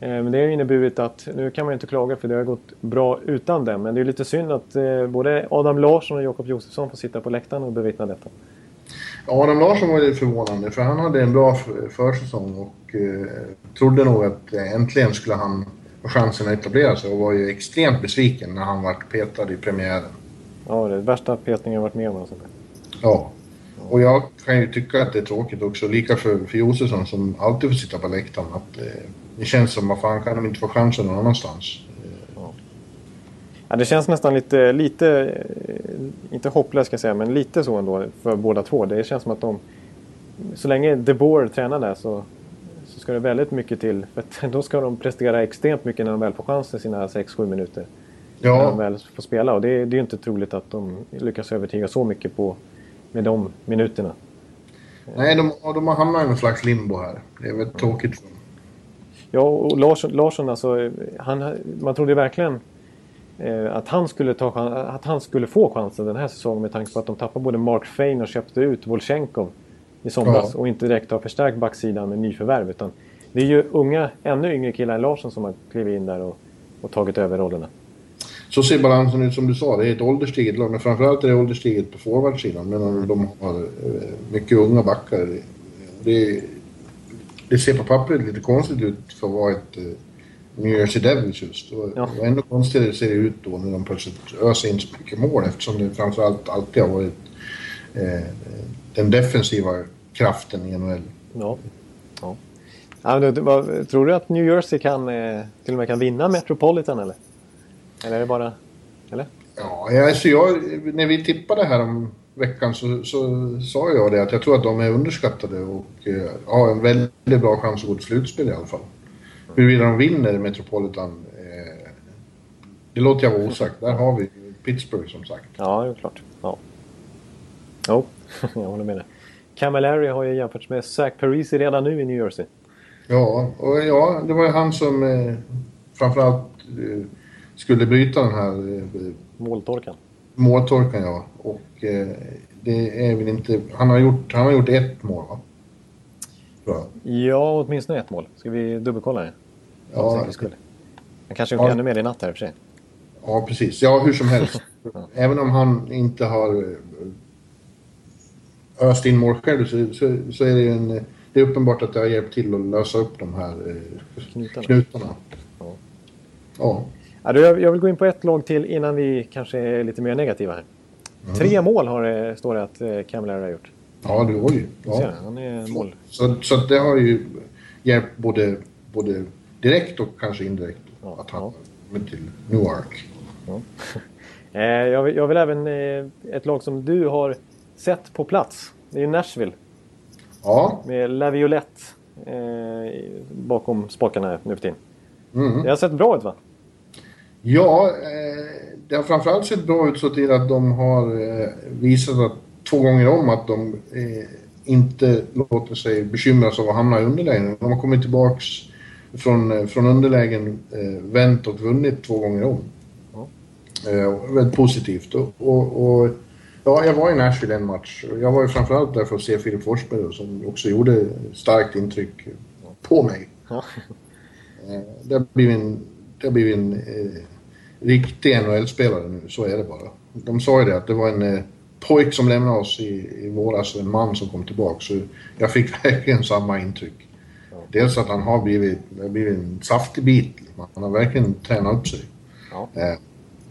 S2: Eh, men det har inneburit att, nu kan man ju inte klaga för det har gått bra utan dem. Men det är lite synd att eh, både Adam Larsson och Jakob Josefsson får sitta på läktaren och bevittna detta.
S3: Adam Larsson var lite förvånande för han hade en bra försäsong och eh, trodde nog att äntligen skulle han ha chansen att etablera sig och var ju extremt besviken när han vart petad i premiären.
S2: Ja, det är värsta petningen jag varit med om. Alltså.
S3: Ja. Och jag kan ju tycka att det är tråkigt också, lika för, för Josefsson som alltid får sitta på läktaren. Att, eh, det känns som, vad fan kan de inte få chansen någon annanstans?
S2: Ja, det känns nästan lite, lite, inte hopplöst ska jag säga, men lite så ändå för båda två. Det känns som att de, så länge De Boer tränar där så, så ska det väldigt mycket till. För då ska de prestera extremt mycket när de väl får chansen sina 6-7 minuter. Ja. När de väl får spela och det, det är ju inte troligt att de lyckas övertyga så mycket på, med de minuterna.
S3: Nej, de, de har hamnat i någon slags limbo här. Det är väldigt tråkigt.
S2: Ja, och Larsson, Larsson alltså, han, man trodde verkligen eh, att, han skulle ta, att han skulle få chansen den här säsongen med tanke på att de tappade både Mark Fein och köpte ut Volchenkov i somras ja. och inte direkt har förstärkt backsidan med nyförvärv. Utan det är ju unga, ännu yngre killar än Larsson som har klivit in där och, och tagit över rollerna.
S3: Så ser balansen ut som du sa. Det är ett ålderstiget lag, men framförallt är det ålderstiget på forwardsidan. Medan de har eh, mycket unga backar. Det det ser på pappret lite konstigt ut för att vara ett New Jersey Devils just. Och, ja. ännu konstigare ser det ut då när de plötsligt öser in så mycket mål eftersom det framförallt alltid har varit eh, den defensiva kraften i NHL.
S2: Ja. ja. ja du, vad, tror du att New Jersey kan, eh, till och med kan vinna Metropolitan eller? Eller är det bara... Eller?
S3: Ja, alltså jag, när vi tippade här om veckan så, så sa jag det att jag tror att de är underskattade och eh, har en väldigt bra chans att gå till slutspel i alla fall. Huruvida de vinner Metropolitan, eh, det låter jag vara osagt. Där har vi Pittsburgh som sagt.
S2: Ja, det är klart. Ja. Jo, jag håller med dig. Camilleri har ju jämförts med Zach Parisi redan nu i New Jersey.
S3: Ja, och ja, det var ju han som eh, framförallt eh, skulle bryta den här... Eh,
S2: Måltorkan.
S3: Måltorkan, ja. Och eh, det är väl inte... Han har gjort, han har gjort ett mål, va?
S2: Bra. Ja, åtminstone ett mål. Ska vi dubbelkolla det? Ja. Han kanske gjort ja. ännu mer i natt här i och för sig.
S3: Ja, precis. Ja, hur som helst. ja. Även om han inte har eh, öst in mål själv så, så, så, är det en... Det är uppenbart att det har hjälpt till att lösa upp de här eh, knutarna. knutarna. Ja.
S2: ja. Ja, jag, jag vill gå in på ett lag till innan vi kanske är lite mer negativa här. Mm. Tre mål har det, står det att eh, Camilleri har gjort.
S3: Ja, det oj. Ja.
S2: Han är mål.
S3: Så, så det har ju hjälpt både, både direkt och kanske indirekt ja, att han ja. till Newark.
S2: Ja. Eh, jag, vill, jag vill även eh, ett lag som du har sett på plats. Det är Nashville.
S3: Ja.
S2: Med Laviolette eh, bakom spakarna nu för tiden.
S3: Mm.
S2: Det har sett bra ut va?
S3: Ja, eh, det har framförallt sett bra ut så till att de har eh, visat att, två gånger om att de eh, inte låter sig bekymras av att hamna i underlägen. De har kommit tillbaks från, eh, från underlägen, eh, vänt och vunnit två gånger om.
S2: Ja.
S3: Eh, väldigt positivt. Och, och, och, ja, jag var i Nashville en match. Jag var ju framförallt där för att se Filip Forsberg som också gjorde starkt intryck på mig.
S2: Ja.
S3: Det har blivit en, det har blivit en eh, riktig NHL-spelare nu, så är det bara. De sa ju det att det var en eh, pojk som lämnade oss i, i våras och en man som kom tillbaka. Så jag fick verkligen samma intryck. Dels att han har blivit, blivit en saftig bit. Han har verkligen tränat upp sig.
S2: Ja.
S3: Eh,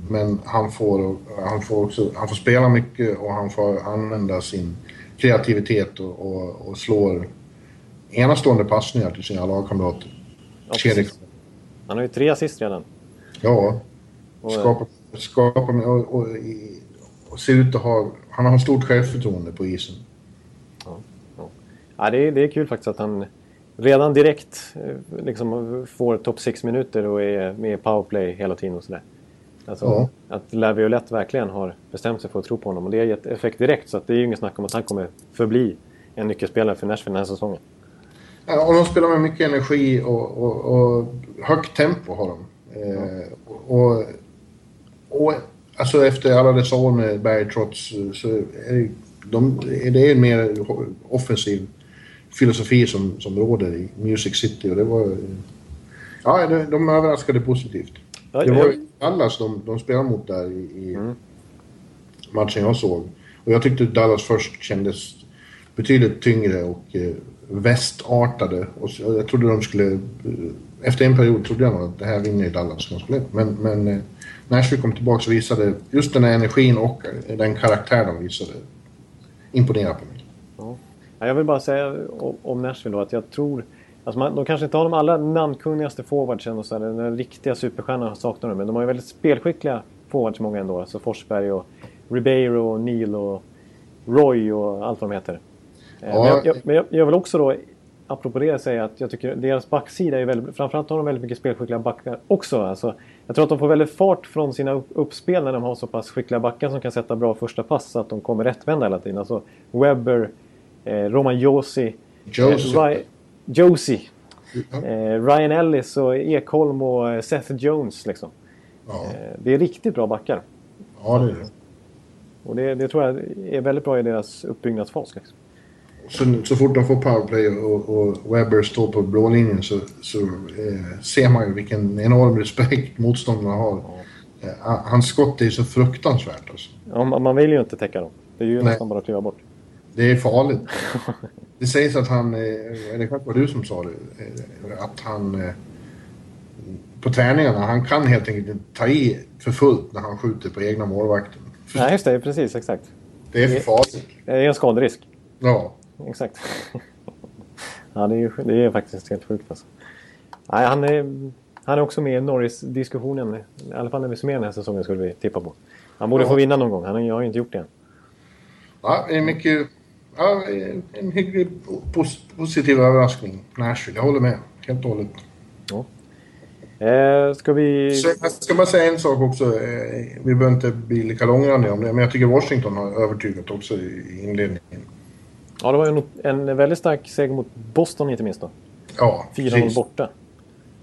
S3: men han får, han, får också, han får spela mycket och han får använda sin kreativitet och, och, och slår enastående passningar till sina lagkamrater.
S2: Ja. Han har ju tre assist redan.
S3: Ja,
S2: Och,
S3: skapa, skapa och, och, och ser ut att ha... Han har stort självförtroende på isen.
S2: Ja, det, är, det är kul faktiskt att han redan direkt eh, liksom får topp 6 minuter och är med i powerplay hela tiden och sådär. Alltså,
S3: Ja.
S2: Att Laviolette verkligen har bestämt sig för att tro på honom och det har gett effekt direkt så att det är ju inget snack om att han kommer förbli en nyckelspelare för Nashville den här säsongen.
S3: Ja, och de spelar med mycket energi och, och, och högt tempo har de. Eh, och, och alltså efter alla dessa år med Bergtrots så är det, de, det är en mer offensiv filosofi som, som råder i Music City och det var... Ja, de, de överraskade positivt.
S2: Ja,
S3: Det var ju Dallas de, de spelade mot där i, i
S2: Mm.
S3: matchen jag såg. Och jag tyckte Dallas först kändes betydligt tyngre och eh, västartade. Och så, jag trodde de skulle... Eh, efter en period trodde jag nog att det här vinner Dallas ganska lätt. Men, men eh, Nashville kom tillbaka och visade just den här energin och eh, den karaktär de visade. Imponerade på mig.
S2: Jag vill bara säga om- Nashville då att jag tror... Alltså man, de kanske inte har de allra namnkunnigaste forwardsen och så där, den riktiga superstjärnan saknar de. Men de har ju väldigt spelskickliga forwards många ändå. Alltså Forsberg och Ribeiro och Neil och Roy och allt vad de heter.
S3: Ja,
S2: men jag, jag, men jag, jag vill också då, apropå det, säga att jag tycker deras backsida är väldigt... Framförallt har de väldigt mycket spelskickliga backar också. Alltså, jag tror att de får väldigt fart från sina uppspel när de har så pass skickliga backar som kan sätta bra första pass så att de kommer rättvända hela tiden. Alltså Webber, Roman Josi,
S3: Josie.
S2: Eh, Josie. Eh, Ryan Ellis och Ekholm och eh, Seth Jones. Liksom.
S3: Ja,
S2: Eh, det är riktigt bra backar.
S3: ja det är det.
S2: Och det, det tror jag är väldigt bra i deras uppbyggnadsfas. Liksom.
S3: Så, så fort de får powerplay och, och Webber står på blå linjen så, så eh, ser man ju vilken enorm respekt motståndarna har. Eh, hans skott är ju så fruktansvärt alltså.
S2: Ja, man man vill ju inte täcka dem. Det är ju
S3: Nej.
S2: nästan bara att kliva bort.
S3: Det är farligt. Det sägs att han, eh, eller kanske var du som sa det, eh, att han eh, på träningarna, han kan helt enkelt inte ta i för fullt när han skjuter på egna målvakten.
S2: Nej, just det. Precis, exakt.
S3: Det är för farligt.
S2: Det är en skaderisk.
S3: Ja.
S2: Exakt. ja, det är, det är faktiskt helt sjukt alltså. Nej, han, är, han är också med i Norris-diskussionen. I alla fall när vi summerar den här säsongen skulle vi tippa på. Han borde
S3: Ja.
S2: få vinna någon gång. Han har ju inte gjort det än.
S3: ja det är mycket, ja, en hygglig pos, positiv överraskning. Nashville, jag håller med. Helt och hållet.
S2: Eh, ska vi...
S3: Så jag ska bara säga en sak också. eh, Vi behöver inte bli lika långrandiga om det, men jag tycker Washington har övertygat också i inledningen.
S2: Ja, det var ju en, en väldigt stark seger mot Boston inte minst då.
S3: Ja,
S2: 4-0
S3: precis.
S2: borta.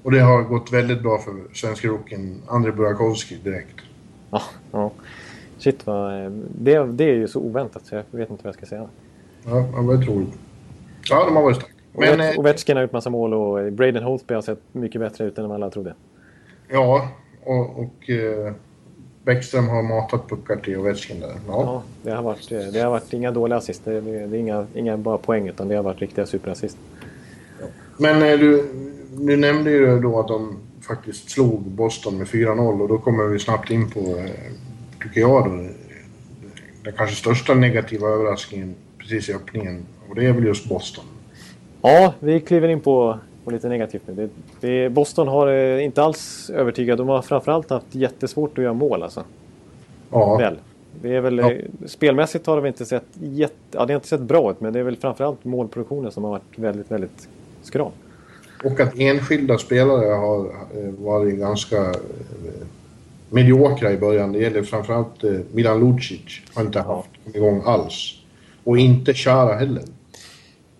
S3: Och det har gått väldigt bra för svenska rookien Andrei Burakovsky direkt.
S2: Ja, ja. Shit vad... eh, Det, det är ju så oväntat så jag vet inte vad jag ska säga.
S3: Ja, det var otroligt. Ja, de har varit starka. Men
S2: Men,
S3: eh,
S2: Ovechkin har gjort massa mål och Braden Holtby har sett mycket bättre ut än vad alla trodde.
S3: ja, och, och eh, Bäckström har matat puckar till Ovechkin där. Ja.
S2: Ja, det har varit, eh, det har varit inga dåliga assist. Det, det det är inga, inga bara poäng utan det har varit riktiga superassist.
S3: Men eh, du, du nämnde ju då att de faktiskt slog Boston med 4-0 och då kommer vi snabbt in på, eh, tycker jag då, den kanske största negativa överraskningen precis i öppningen. Och det är väl just Boston.
S2: Ja, vi kliver in på på lite negativt nu. Det, det, Boston har eh, inte alls övertygat. De har framförallt haft jättesvårt att göra mål alltså.
S3: Ja.
S2: Väl. Det är väl,
S3: Ja.
S2: eh, Spelmässigt har väl inte sett jätte, ja, det har inte sett bra ut men det är väl framförallt målproduktionen som har varit väldigt, väldigt skral.
S3: Och att enskilda spelare har eh, varit ganska mediokra i början. Det gäller framförallt Milan Lucic. Har inte haft igång alls. Och inte Chara heller.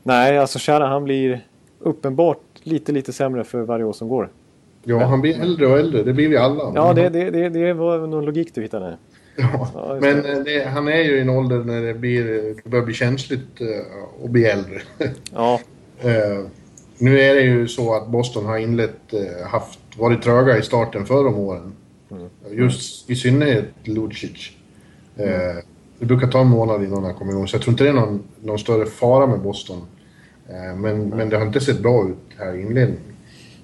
S2: Nej, alltså Chara han blir uppenbart lite, lite sämre för varje år som går.
S3: Ja, han blir äldre och äldre. Det blir vi alla.
S2: Ja, det, det, det, det var någon logik du hittade.
S3: Ja,
S2: Ja,
S3: men
S2: det.
S3: eh, det, han är ju i en ålder när det, blir, det börjar bli känsligt eh, att bli äldre.
S2: Ja,
S3: Eh, nu är det ju så att Boston har inlett, haft, varit tröga i starten förr om åren. Just i synnerhet Lucic. Eh, det brukar ta en månad innan han kommer igång, så jag tror inte det är någon, någon större fara med Boston. Eh, men, men det har inte sett bra ut här i inledningen.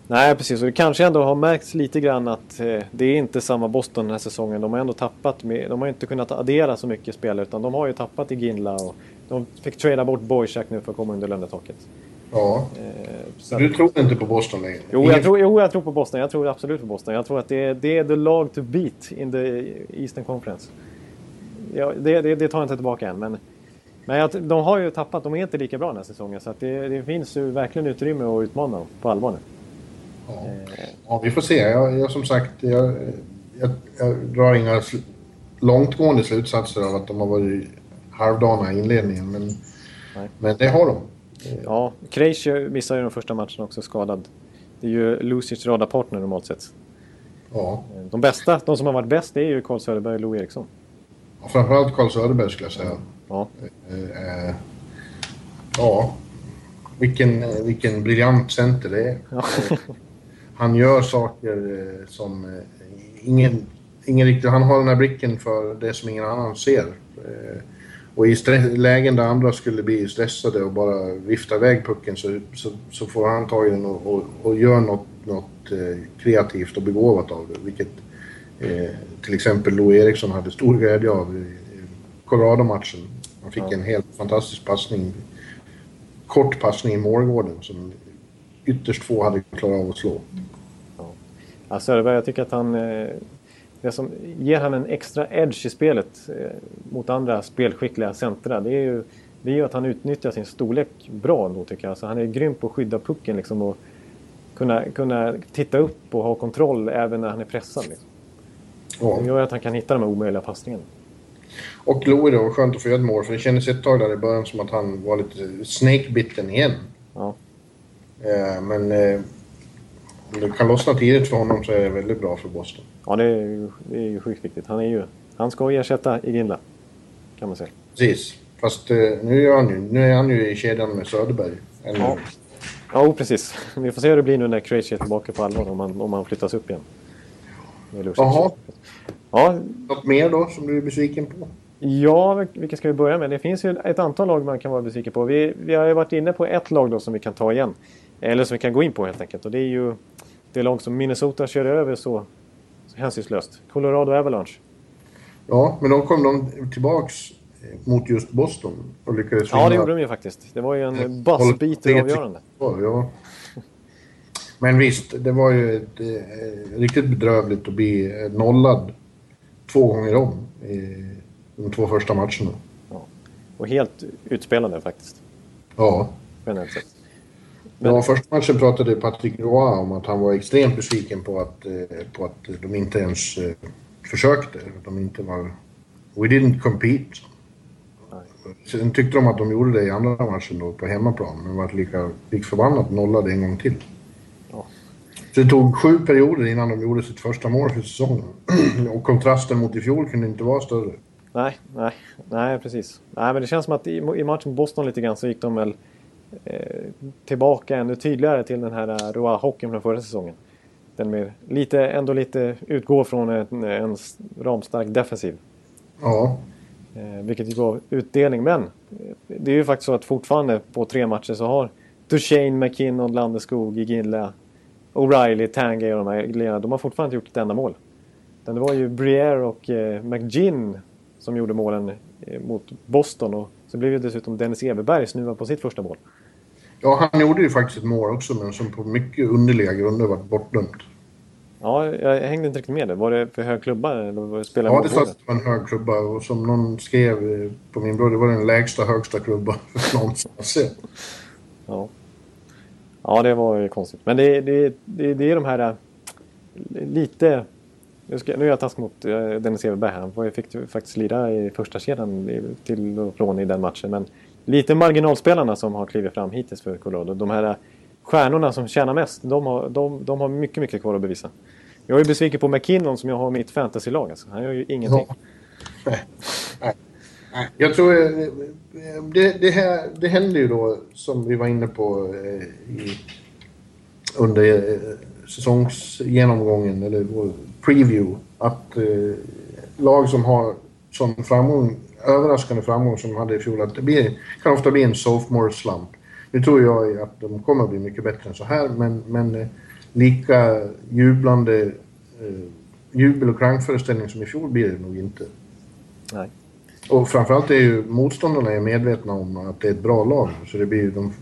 S2: nej precis. Och det kanske ändå har märkts lite grann att eh, det är inte samma Boston den här säsongen. De har ändå tappat, med, de har inte kunnat addera så mycket spelare utan de har ju tappat i Ginla och de fick trada bort Boychak nu för att komma under lönetaket.
S3: Ja.
S2: Eh,
S3: Du tror inte på Boston längre?
S2: Jo jag, tror, jo, jag tror på Boston. Jag tror absolut på Boston. Jag tror att det är, det är the lag to beat in the Eastern Conference. Ja, det, det, det tar jag inte tillbaka än. Men, men jag, de har ju tappat. De är inte lika bra den här säsongen. Så det, det finns ju verkligen utrymme att utmana dem på allvar nu.
S3: Ja.
S2: Eh,
S3: Ja, vi får se. Jag, jag som sagt, jag, jag, drar inga långtgående slutsatser av att de har varit halvdana i inledningen. Men,
S2: Nej.
S3: men det har de.
S2: ja, Krejci missar ju den första matchen också skadad. Det är ju Lucic radarpartner normalt sett.
S3: Ja.
S2: Eh, De bästa, de som har varit bäst, det är ju Carl Söderberg och Lou Eriksson.
S3: Framförallt Carl Söderberg skulle jag säga.
S2: Ja,
S3: Eh, eh, ja, vilken, eh, vilken briljant center det är.
S2: ja.
S3: Han gör saker eh, som eh, ingen, ingen riktigt... Han har den här blicken för det som ingen annan ser. Eh, och i lägen där andra skulle bli stressade och bara vifta iväg pucken så, så, så får han tag i den och, och, och gör något, något eh, kreativt och begåvat av det. Vilket eh, till exempel Lou Eriksson hade stor glädje av i, Colorado-matchen. Han fick
S2: Ja.
S3: en helt fantastisk passning. Kort passning i målgården som ytterst få hade klarat av att slå.
S2: Ja, Söderberg, jag tycker att han... eh, Det som ger han en extra edge i spelet eh, mot andra spelskickliga centra, det är ju, det är ju att han utnyttjar sin storlek bra ändå tycker jag. Alltså, han är grym på att skydda pucken liksom och kunna, kunna titta upp och ha kontroll även när han är pressad. Liksom.
S3: Ja.
S2: Det gör att han kan hitta de här omöjliga passningarna.
S3: Och Louis då, skönt att få göra ett mål för det kändes ett tag där i början som att han var lite snakebitten igen.
S2: Ja.
S3: Eh, men eh, om det kan lossna tidigt för honom så är det väldigt bra för Boston.
S2: Ja, det är ju, det är ju sjukt viktigt. Han, är ju, han ska ersätta Iginla, kan man säga.
S3: Precis. Fast eh, nu, är han ju, nu är han ju i kedjan med Söderberg. Eller,
S2: Ja. Ja, precis. Vi får se hur det blir nu när Krejci är tillbaka på allvar, om han, om han flyttas upp igen.
S3: Jaha.
S2: Ja,
S3: Något mer då som du är besviken på?
S2: ja, vilka ska vi börja med? Det finns ju ett antal lag man kan vara besviken på. Vi, vi har ju varit inne på ett lag då som vi kan ta igen. Eller som vi kan gå in på helt enkelt. Och det är ju det lag som Minnesota körde över så, så hänsynslöst. Colorado Avalanche.
S3: Ja, men de kom de tillbaks eh, mot just Boston och lyckades
S2: Ja, det
S3: vinna.
S2: gjorde de ju faktiskt. Det var ju en buzzbeater avgörande.
S3: Ja. Men visst, det var ju ett, eh, riktigt bedrövligt att bli eh, nollad två gånger om i de två första matcherna.
S2: Och helt utspelade faktiskt.
S3: Ja.
S2: Generellt sett. Men-
S3: Ja, första matchen pratade Patrick Roy om att han var extremt besviken på att, eh, på att de inte ens eh, försökte. De inte var... We didn't compete. Sen tyckte de att de gjorde det i andra matchen då på hemmaplan, men var lika, lik förbannat nollade en gång till. Så det tog sju perioder innan de gjorde sitt första mål för säsongen. Och kontrasten mot i fjol kunde inte vara större.
S2: Nej, nej, nej precis. Nej, men det känns som att i, i matchen mot Boston lite grann så gick de väl eh, tillbaka ännu tydligare till den här uh, Roa-hockeyn från förra säsongen. Den med lite, ändå lite utgår från en, en ramstark defensiv.
S3: Ja,
S2: Eh, vilket gav utdelning. Men eh, det är ju faktiskt så att fortfarande på tre matcher så har Duchene, McKinnon, Landeskog, Iginla, O'Reilly, Tangay och de här grejerna, de har fortfarande inte gjort ett enda mål. Utan det var ju Briere och eh, McGinn som gjorde målen eh, mot Boston. Och så blev ju dessutom Dennis Everberg snuvad på sitt första mål.
S3: Ja, han gjorde ju faktiskt ett mål också, men som på mycket underliga grunder var bortdömt.
S2: Ja, jag hängde inte riktigt med det. Var det för hög klubba? Eller var det
S3: ja, det sa att det var en hög klubba. Och som någon skrev på min blogg, det var den lägsta högsta klubba någonsin sett.
S2: Ja ja, det var ju konstigt. Men det, det, det, det är de här eh, lite... Nu, ska, nu är jag taskig mot eh, Dennis Everberg här. Han fick faktiskt lira i första kedjan till och från i den matchen. Men lite marginalspelarna som har klivit fram hittills för Colorado. De här eh, stjärnorna som tjänar mest, de har, de, de har mycket, mycket kvar att bevisa. Jag är besviken på McKinnon som jag har mitt fantasylag. Alltså. Han gör ju ingenting.
S3: Ja. Nej. Nej. Jag tror... Eh, det, det, här, det händer ju då, som vi var inne på eh, i, under eh, säsongsgenomgången, eller vår preview, att eh, lag som har sån framgång, överraskande framgång som de hade i fjol, att det blir, kan ofta bli en sophomore slump. Nu tror jag att de kommer att bli mycket bättre än så här, men, men eh, lika jublande eh, jubel och klangföreställning som i fjol blir det nog inte.
S2: Nej.
S3: Och framförallt är ju motståndarna är medvetna om att det är ett bra lag, så det blir de...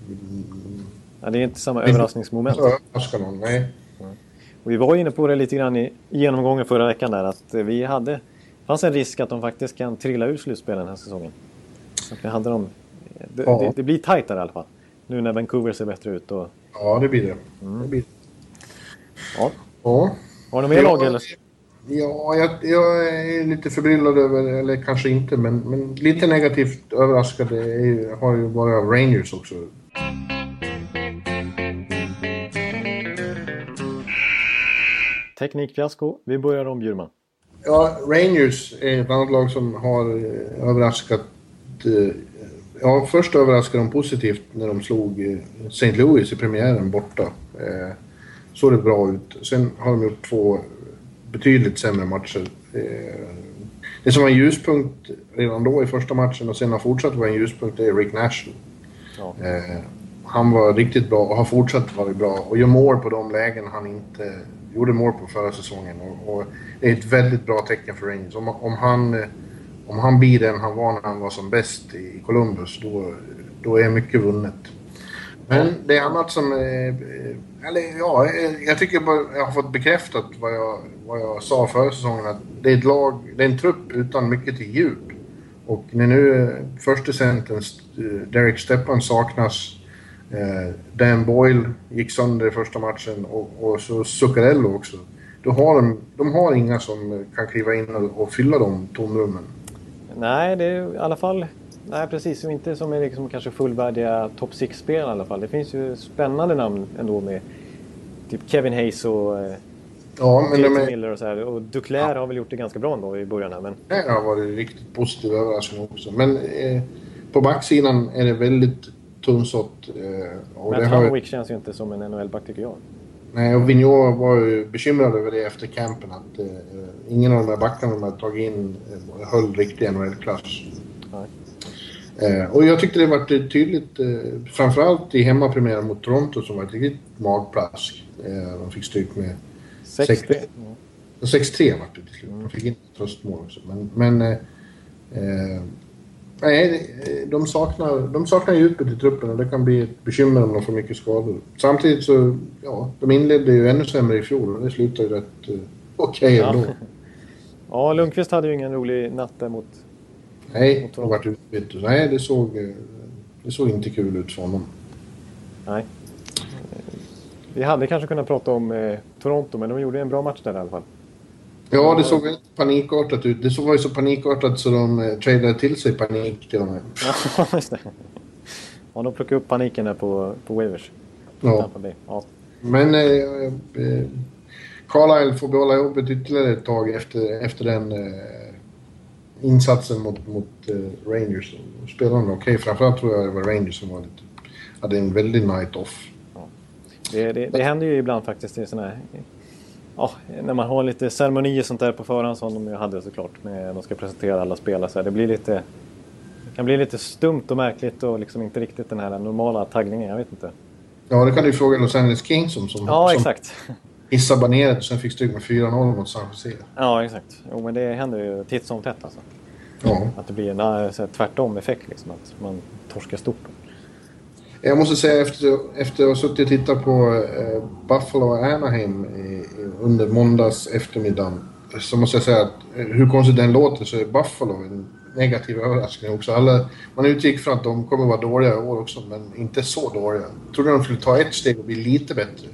S2: Ja, det är inte samma överraskningsmoment.
S3: Överraskar någon, nej.
S2: Och vi var inne på det lite grann i genomgången förra veckan där att vi hade... Det fanns en risk att de faktiskt kan trilla ur slutspelen den här säsongen. Så vi hade dem... Det, ja. det, det blir tajtare i alla fall. Nu när Vancouver ser bättre ut. Och...
S3: Ja, det blir det. Mm. det blir...
S2: Ja.
S3: ja.
S2: Har du mer lag eller?
S3: Ja, jag, jag, är lite förbryllad över, eller kanske inte, men, men lite negativt överraskad är, har ju varit Rangers också.
S2: Teknikfiasko. Vi börjar om Bjurman.
S3: Ja, Rangers är ett annat lag som har eh, överraskat eh, Ja, först överraskade de positivt när de slog eh, St. Louis i premiären borta. Såg det bra ut. Sen har de gjort två betydligt sämre matcher. Eh, det som var en ljuspunkt redan då i första matchen och sen har fortsatt vara en ljuspunkt är Rick Nash. Ja. Eh, han var riktigt bra och har fortsatt vara bra och gör mål på de lägen han inte gjorde mål på förra säsongen. Och, och det är ett väldigt bra tecken för Rangers. Om, om han eh, om han blir den han var när han var som bäst i Columbus, då, då är mycket vunnet. Men det är annat som... Eh, eller ja, eh, jag tycker bara jag har fått bekräftat vad jag, vad jag sa förra säsongen. Att det är ett lag, det är en trupp utan mycket till djup. Och när nu eh, första centern Derek Stepan saknas, Dan Boyle gick sönder i första matchen och, och så Zuccarello också. Då har de, de har inga som kan kliva in och, och fylla de tomrummen.
S2: Nej, det är i alla fall... Nej, precis. Inte som är liksom kanske fullvärdiga top 6-spelare i alla fall. Det finns ju spännande namn ändå med typ Kevin Hayes och eh,
S3: Ja, men
S2: de är... Miller och så här. Och Duclair ja. har väl gjort det ganska bra ändå i början här, men...
S3: Det har varit riktigt positiv överraskning också. Men eh, på backsidan är det väldigt tunnsått.
S2: Eh, men Hanwick har... känns ju inte som en NHL-back tycker jag.
S3: Nej, och Vigneault var ju bekymrad över det efter campen att eh, ingen av de här backarna de hade tagit in eh, höll riktig NHL-klass. Eh, och jag tyckte det var tydligt, eh, framförallt i hemmapremiären mot Toronto som var ett riktigt magplask. Eh, de fick stryk med
S2: 6-3.
S3: 6-3 var det till slut. De fick in ett tröstmål också. Men, men eh, eh Nej, de saknar, de saknar djupet i truppen och det kan bli ett bekymmer om de får mycket skador. Samtidigt så, ja, de inledde ju ännu sämre i fjol och det slutade ju rätt uh, okej okay ändå.
S2: Ja, Lundqvist hade ju ingen rolig natt där mot...
S3: Nej, han vart utbytt. Nej, det såg, det såg inte kul ut för honom.
S2: Nej. Vi hade kanske kunnat prata om eh, Toronto, men de gjorde en bra match där i alla fall.
S3: Ja, det såg väldigt panikartat ut. Det såg var ju så panikartat så de eh, tradade till sig panik till och med.
S2: Ja, just det. Ja, de plockade upp paniken där på, på Wavers.
S3: Ja. ja. Men eh, eh, Carlisle får behålla jobbet ytterligare ett tag efter, efter den eh, insatsen mot, mot eh, Rangers. Spelarna okej. Okay. Framförallt tror jag det var Rangers som var lite, hade en väldig night off. Ja.
S2: Det, det, det händer ju ibland faktiskt i sådana här ja, när man har lite ceremonier sånt där på förhand som de hade såklart. Med, de ska presentera alla spelare så här, Det blir lite... Det kan bli lite stumt och märkligt och liksom inte riktigt den här normala taggningen. Jag vet inte.
S3: Ja, det kan du fråga Los Angeles Kings som, som,
S2: ja,
S3: som
S2: exakt.
S3: Hissade baneret och sen fick stryk med 4-0 mot San Jose.
S2: Ja, exakt. Jo, men det händer ju titt som tätt alltså.
S3: Ja.
S2: Att det blir en tvärtom effekt liksom, att man torskar stort.
S3: Jag måste säga efter, efter att ha suttit och tittat på eh, Buffalo och Anaheim i, under måndags eftermiddag så måste jag säga att eh, hur konstigt den låter så är Buffalo en negativ överraskning också. Alla, man utgick från att de kommer vara dåliga i år också, men inte så dåliga. Jag trodde de skulle ta ett steg och bli lite bättre.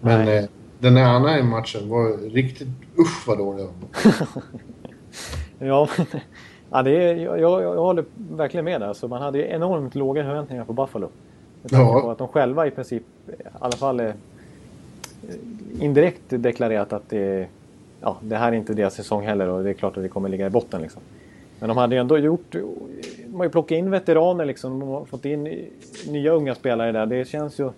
S3: Men eh, den här Anaheim-matchen var riktigt... Usch vad dåliga
S2: Ja, ja det är, jag, jag, jag håller verkligen med där. Så man hade ju enormt låga förväntningar på Buffalo. ja. på att de själva i princip, i alla fall eh, indirekt deklarerat att det, ja, det här är inte deras säsong heller och det är klart att det kommer ligga i botten. Liksom. Men de hade ju ändå gjort... De har ju plockat in veteraner liksom. De har fått in nya unga spelare där. Det känns ju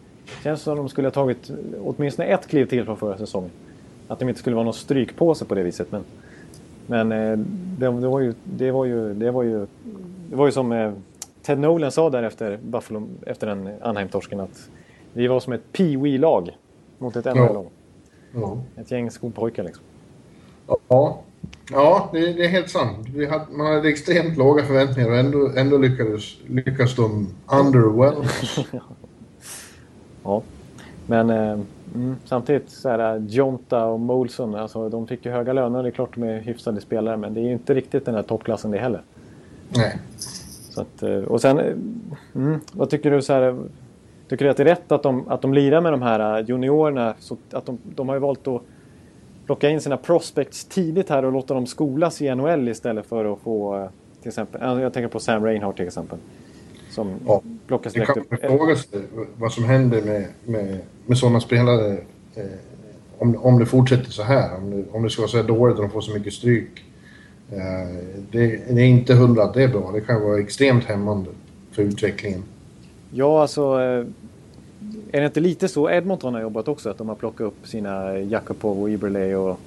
S2: känns som att de skulle ha tagit åtminstone ett kliv till från förra säsongen. Att de inte skulle vara någon strykpåse på det viset. Men, men eh, det, det, var ju, det, var ju, det, var ju, det var ju som eh, Ted Nolan sa där efter, Buffalo, efter den Anaheim-torsken att vi var som ett Pee-Wee-lag mot ett NHL-lag. Ja. Ett gäng skolpojkar liksom.
S3: Ja, Ja, det, det, är helt sant. Hade, man hade extremt låga förväntningar och ändå, ändå lyckades, lyckades de underwhelm
S2: Ja, men eh, mm, samtidigt så är Jonta och Molson, alltså, de fick ju höga löner. Det är klart de är hyfsade spelare, men det är ju inte riktigt den här toppklassen det heller.
S3: Nej.
S2: Så att, eh, och sen, eh, mm, vad tycker du så här, Tycker du att det är rätt att de, att de lirar med de här eh, juniorerna? Så att de, de har ju valt att plocka in sina prospects tidigt här och låta dem skolas i NHL istället för att få eh, till exempel, jag tänker på Sam Reinhardt till exempel. Som
S3: ja, plockas direkt upp. Det kan fråga sig vad som händer med, med, med sådana spelare eh, om, om det fortsätter så här. Om det, om det ska vara så här dåligt och de får så mycket stryk. Eh, det, det, är inte hundra att det är bra. Det kan vara extremt hämmande för utvecklingen.
S2: Ja, alltså eh, är det inte lite så Edmonton har jobbat också? Att de har plockat upp sina Jakubov och Iberley och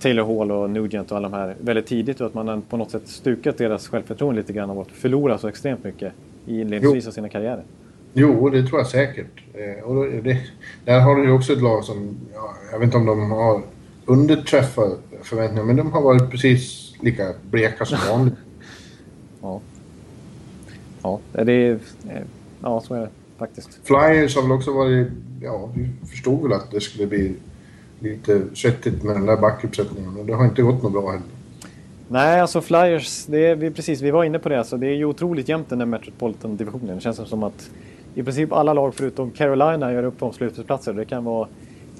S2: Taylor Hall och Nugent och alla de här väldigt tidigt och att man på något sätt stukat deras självförtroende lite grann av att förlora så extremt mycket i inledningsvis av sina karriärer.
S3: Jo, det tror jag säkert. Eh, och det, där har du ju också ett lag som, ja, jag vet inte om de har underträffat förväntningarna, men de har varit precis lika bleka som vanligt.
S2: ja. Ja, det är... Ja, så är det faktiskt.
S3: Flyers har väl också varit... Ja, vi förstod väl att det skulle bli lite köttigt med den där backuppsättningen och det har inte gått något bra heller.
S2: Nej, alltså Flyers, det är, vi, precis, vi var inne på det. Alltså, det är ju otroligt jämnt den där Metropolitan-divisionen. Det känns som att i princip alla lag förutom Carolina gör upp om slutspelsplatser. Det kan vara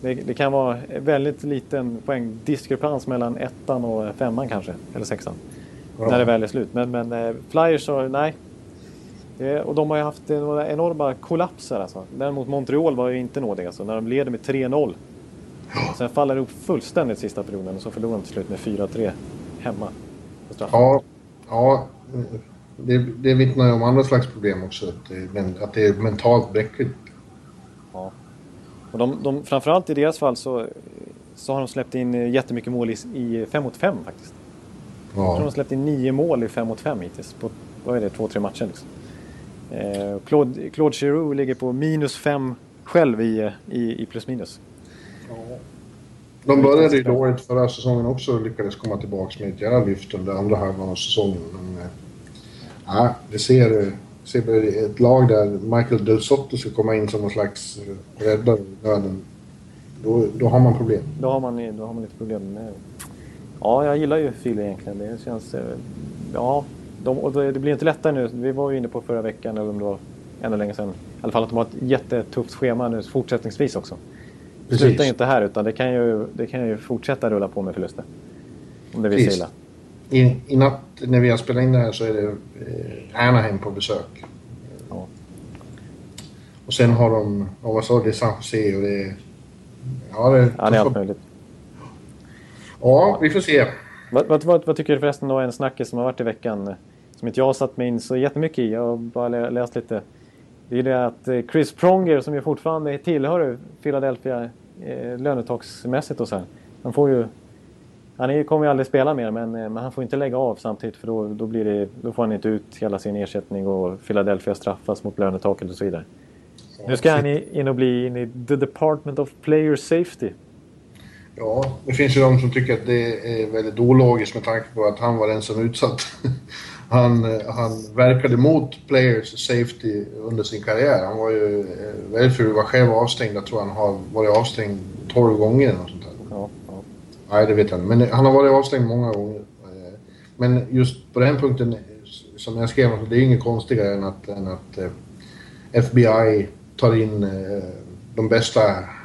S2: det, det, kan vara väldigt liten poängdiskrepans mellan ettan och femman kanske, eller sexan. Ja. När det väl är slut. Men, men eh, Flyers, så, nej, Eh, och de har ju haft några enorma kollapser alltså. Däremot Montreal var ju inte nådiga alltså, när de leder med 3-0. Sen faller det upp fullständigt sista perioden och så förlorar de till slut med 4-3 hemma.
S3: Ja, ja det, det vittnar ju om andra slags problem också. Att det, att det är mentalt bräckligt.
S2: Ja. Och de, de, framförallt i deras fall så, så har de släppt in jättemycket mål i 5 mot 5 faktiskt. Ja. Jag tror de har släppt in nio mål i 5 mot 5 hittills på vad är det, två, tre matcher. Liksom. Eh, Claude, Claude Giroux ligger på minus fem själv i, i, i plus minus. Ja.
S3: De började ju dåligt förra säsongen också och lyckades komma tillbaka med ett jävla lyft under andra halvan av säsongen. Men, eh, ja, det ser, ser ett lag där Michael Del Sotto ska komma in som någon slags eh, räddare i nöden. Då, då har man problem.
S2: Då har man, då har man lite problem med... Ja, jag gillar ju Philly egentligen. Det känns... Ja, de, och det blir inte lättare nu. Vi var ju inne på förra veckan, eller om det var ännu längre sedan. I alla fall att de har ett jättetufft schema nu fortsättningsvis också. Det slutar inte här utan det kan, ju, det kan ju fortsätta rulla på med förluster. Om det vill sig illa.
S3: I, I natt när vi har spelat in det här så är det eh, Anaheim på besök. Ja. Och sen har de, vad sa du, San Jose och det är...
S2: Ja, det, ja, det är allt möjligt.
S3: Ja, vi får se.
S2: Vad, vad, vad, vad, tycker du förresten då är en snackis som har varit i veckan? Som inte jag har satt mig in så jättemycket i. Jag har bara läst lite. Det är det att eh, Chris Pronger som ju fortfarande tillhör Philadelphia eh, lönetaksmässigt och så här. Han får ju... Han kommer ju aldrig spela mer men, eh, men han får inte lägga av samtidigt för då, då, blir det, då får han inte ut hela sin ersättning och Philadelphia straffas mot lönetaket och så vidare. Nu ska han in och bli in i The Department of Player Safety.
S3: Ja, det finns ju de som tycker att det är väldigt ologiskt med tanke på att han var den som utsatt han, han verkade mot players safety under sin karriär. Han var ju eh, väldigt för att vara själv avstängd. Jag tror han har varit avstängd 12 gånger eller sånt där. Ja, ja. Nej, det vet jag inte. Men han har varit avstängd många gånger. Eh, men just på den punkten, som jag skrev, det är inget konstigare än att, än att FBI tar in de bästa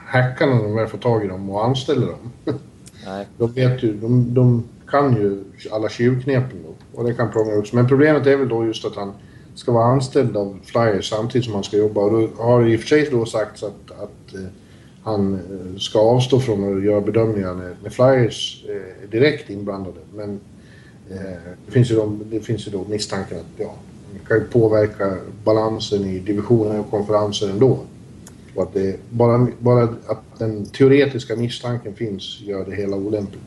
S3: hackarna de väl får tag i dem och anställer dem. Nej. De vet ju, de, de kan ju alla tjuvknepen då. Och det kan Pronger också. Men problemet är väl då just att han ska vara anställd av Flyers samtidigt som han ska jobba. Och då har det i och för sig då sagts att, att eh, han eh, ska avstå från att göra bedömningar när, när Flyers eh, är eh, direkt inblandade. Men eh, det, finns ju då, det finns ju då misstanken att ja, det kan ju påverka balansen i divisioner och konferenser ändå. Och att det, bara, bara att den teoretiska misstanken finns gör det hela olämpligt.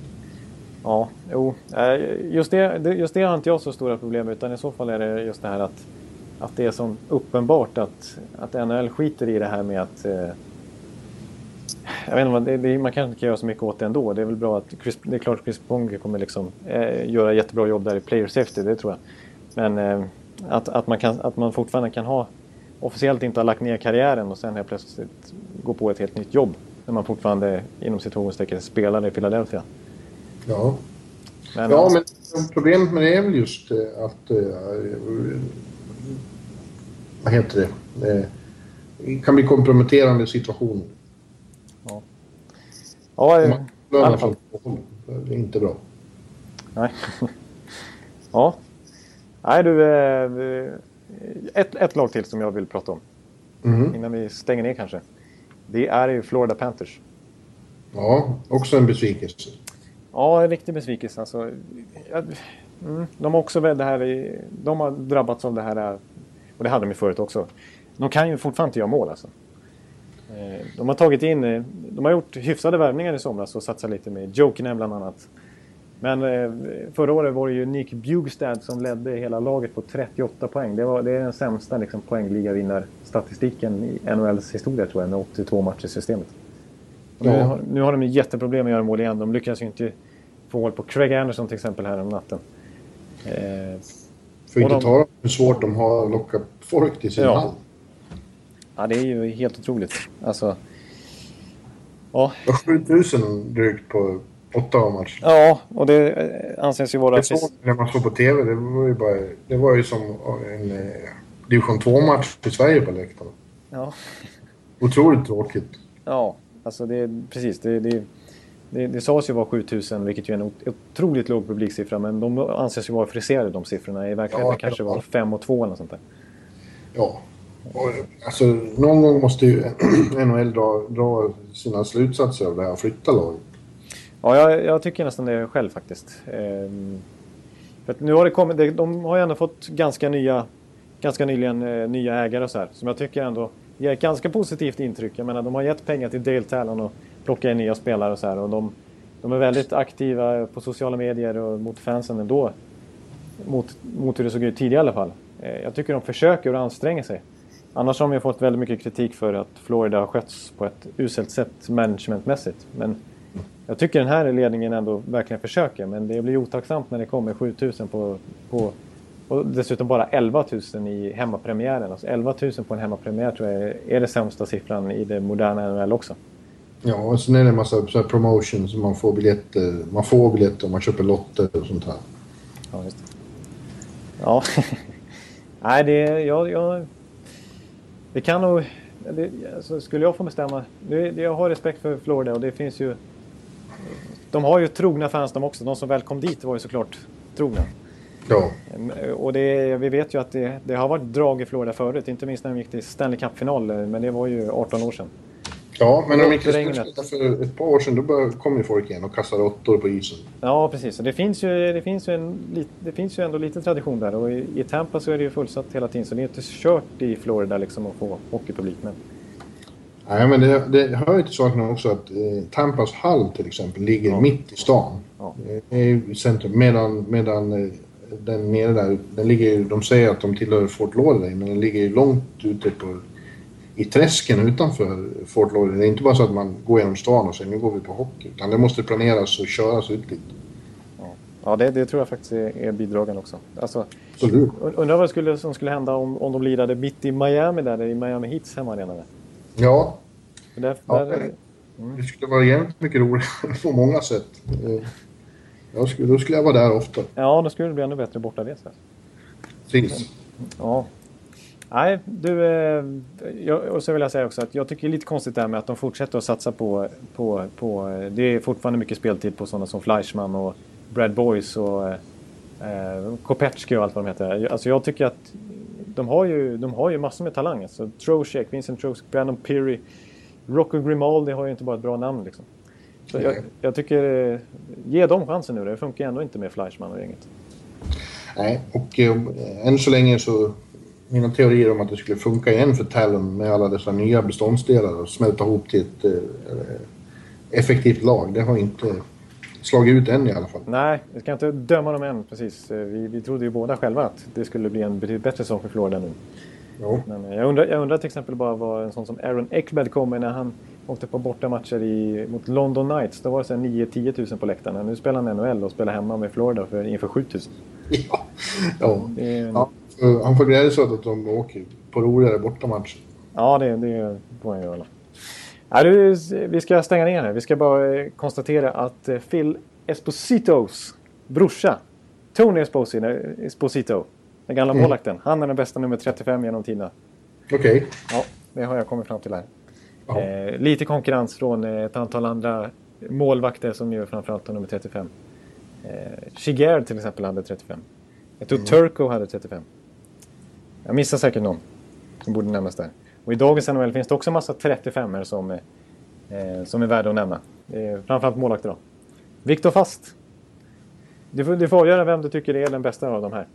S2: Ja, jo. Eh, just det, just det har inte jag så stora problem med utan i så fall är det just det här att, att det är så uppenbart att, att NHL skiter i det här med att eh, jag vet inte, det, det, man kanske inte kan göra så mycket åt det ändå. Det är väl bra att Chris, det är klart att Chris Ponge kommer liksom eh, göra jättebra jobb där i player safety, det tror jag. Men eh, att, att, man kan, att man fortfarande kan ha officiellt inte har lagt ner karriären och sen helt plötsligt gå på ett helt nytt jobb. När man fortfarande inom citationstecken spelar i Philadelphia.
S3: Ja. Men, ja, men problemet med det är väl just eh, att... Äh, vad heter det? Det kan bli komprometterande situationer.
S2: Ja. Ja, i alla fall.
S3: Det är inte bra.
S2: Nej. ja. Nej du, ett, ett lag till som jag vill prata om. Mm. Innan vi stänger ner kanske. Det är ju Florida Panthers.
S3: Ja, också en besvikelse.
S2: Ja, en riktig besvikelse. Alltså, mm, de har också det här, de har drabbats av det här, eh, och det hade de ju förut också. De kan ju fortfarande inte göra mål alltså. Eh, de har tagit in, eh, de har gjort hyfsade värvningar i somras och satsat lite med Jokinen bland annat. Men förra året var det ju Nick Bjugstad som ledde hela laget på 38 poäng. Det, var, det är den sämsta liksom, poängligavinnarstatistiken i NHLs historia tror jag, med 82 matcher i systemet. Ja. Nu, har, nu har de jätteproblem att göra mål igen. De lyckas ju inte få hål på Craig Anderson till exempel här om natten.
S3: Eh, För inte de, tala hur svårt de har att locka folk till sin ja. hall.
S2: Ja, det är ju helt otroligt. Alltså...
S3: Ja. 7000 drygt på åtta matcher.
S2: Ja, och det eh, anses ju vara...
S3: Det såg när man såg på TV. Det var ju, bara, det var ju som en eh, division 2-match i Sverige på läktarna. Ja. Otroligt tråkigt.
S2: Ja, alltså det precis. Det, det, det, det sades ju vara 7000, vilket ju är en otroligt låg publiksiffra. Men de anses ju vara friserade de siffrorna. I verkligheten ja, kanske det var 5 och 2 eller något sånt där.
S3: Ja. Och, alltså, någon gång måste ju NHL dra, dra sina slutsatser av det här och flytta laget.
S2: Ja, jag, jag, tycker nästan det själv faktiskt. Ehm, för nu har det kommit, de har ju ändå fått ganska nya, ganska nyligen eh, nya ägare och så här. Som jag tycker ändå ger ett ganska positivt intryck. Jag menar, de har gett pengar till Dale Talon och plockat in nya spelare och så här. Och de, de är väldigt aktiva på sociala medier och mot fansen ändå. Mot, mot hur det såg ut tidigare i alla fall. Eh, jag tycker de försöker och anstränger sig. Annars har de ju fått väldigt mycket kritik för att Florida har skötts på ett uselt sätt managementmässigt. Men jag tycker den här ledningen ändå verkligen försöker men det blir otacksamt när det kommer 7000 på, på och dessutom bara 11 000 i hemmapremiären. Alltså 11 000 på en hemmapremiär tror jag är det sämsta siffran i det moderna NHL också.
S3: Ja, och sen är det en massa så promotions. Man får biljetter, man får biljetter om man köper lotter och sånt här.
S2: Ja, just det. Ja. Nej, det... Jag, jag, det kan nog... Det, alltså, skulle jag få bestämma... Det, jag har respekt för Florida och det finns ju de har ju trogna fans de också. De som väl kom dit var ju såklart trogna. Ja. Och det, vi vet ju att det, det, har varit drag i Florida förut. Inte minst när de gick till Stanley Cup-final. Men det var ju 18 år sedan.
S3: Ja, men när de gick till för ett par år sedan då kom ju folk igen och kastade åttor på isen.
S2: Ja, precis. Och det finns ju, det finns ju, en, det finns ju ändå lite tradition där. Och i, i Tampa så är det ju fullsatt hela tiden. Så det är inte kört i Florida liksom att få hockeypublik. Men
S3: Nej, men det, det hör ju till saken också att eh, Tampas hall till exempel ligger ja. mitt i stan. Ja. Eh, I centrum. Medan, medan eh, den nere där, den ligger, de säger att de tillhör Fort Lauderdale men den ligger långt ute på, i träsken utanför Fort Lauderdale. Det är inte bara så att man går genom stan och säger nu går vi på hockey. Utan det måste planeras och köras ut dit.
S2: Ja. Det, det tror jag faktiskt är, är bidragande också. Alltså, undrar vad skulle, som skulle hända om, om de lirade mitt i Miami där, i Miami Heats hemmaarena.
S3: Ja,
S2: Där,
S3: Ja,
S2: där,
S3: det skulle vara jävligt mycket roligare på många sätt. Jag skulle, då skulle jag vara där ofta.
S2: ja, då skulle det bli ännu bättre bortaresa.
S3: Precis.
S2: Ja. Nej, du, eh, jag, och så vill jag säga också att jag tycker det är lite konstigt det här med att de fortsätter att satsa på, på, på det är fortfarande mycket speltid på sådana som Fleischmann och Brad Boys och eh, eh, Kopecki och allt vad de heter. Alltså jag tycker att de har ju, de har ju massor med talang. Alltså Trocheck, Vincent Trocheck, Brandon Peary, Rocco Grimaldi har ju inte bara ett bra namn liksom. Jag, jag tycker, eh, ge dem chansen nu. Det funkar ändå inte med Fleischmann och gänget.
S3: Nej, och eh, än så länge så... Mina teorier om att det skulle funka igen för Talon med alla dessa nya beståndsdelar och smälta ihop till ett eh, effektivt lag, det har inte slagit ut än i alla fall.
S2: Nej, vi ska inte döma dem än precis. Eh, Vi, vi trodde ju båda själva att det skulle bli en betydligt bättre säsong för Florida nu.
S3: Jo.
S2: Men eh, jag undrar, jag undrar till exempel bara vad en sån som Aaron Ekblad kommer när han åkte på bortamatcher i, mot London Knights. Då var det så här 9-10 000 på läktarna. Nu spelar han NHL och spelar hemma med Florida för, inför 7 000.
S3: Ja. Ja.
S2: Är,
S3: ja. eh, Han får glädjas åt att de åker på roligare bortamatcher.
S2: Ja, det, det får han göra. Ja, du, vi ska stänga ner här. Vi ska bara eh, konstatera att eh, Phil Espositos brorsa, Tony Esposito, Esposito den gamla
S3: Mm.
S2: målvakten, han är den bästa nummer 35 genom tiderna.
S3: Okej.
S2: Ja, det har jag kommit fram till här. Eh, lite konkurrens från eh, ett antal andra målvakter som ju framförallt har nummer 35. Eh, Shiger till exempel hade 35. Jag tror Turco hade 35. Jag missar säkert någon som borde nämnas där. Och i dagens NHL finns det också en massa 35 som, eh, eh, som är värda att nämna. Är framförallt målvakter då. Viktor Fast. Du får, du får avgöra vem du tycker är den bästa av de här.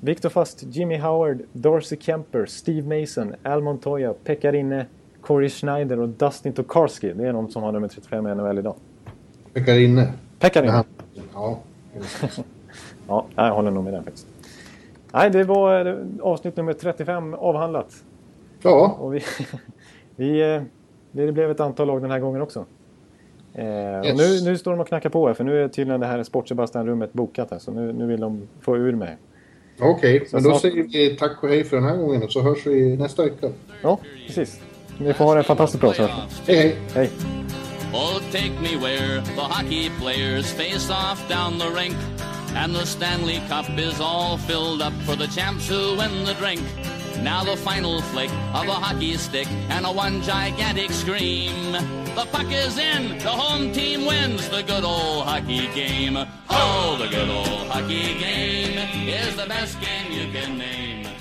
S2: Victor Fast, Jimmy Howard, Dorsey Kemper, Steve Mason, Al Montoya, Pekka Rinne, Corey Schneider och Dustin Tokarski. Det är de som har nummer 35 i NHL idag.
S3: Pekarinne.
S2: Pekka Rinne.
S3: Ja.
S2: Ja, jag håller nog med den faktiskt. Nej, det var eh, avsnitt nummer 35 avhandlat.
S3: Ja.
S2: Och vi, vi, eh, det blev ett antal lag den här gången också. Eh, och
S3: Yes.
S2: nu, nu står de och knackar på här, för nu är tydligen det här Sport-Sebastian-rummet bokat här, så nu, nu vill de få ur mig.
S3: Okej, men då
S2: snart-
S3: säger vi tack och hej för den här gången och så hörs vi nästa vecka.
S2: Ja, precis. Ni får ha det fantastiskt bra. Så.
S3: Hej hej!
S2: Hej!
S1: Oh, take me where the hockey players face off down the rink. And the Stanley Cup is all filled up for the champs who win the drink. Now the final flick of a hockey stick and a one gigantic scream. The puck is in, the home team wins the good old hockey game. Oh, the good old hockey game is the best game you can name.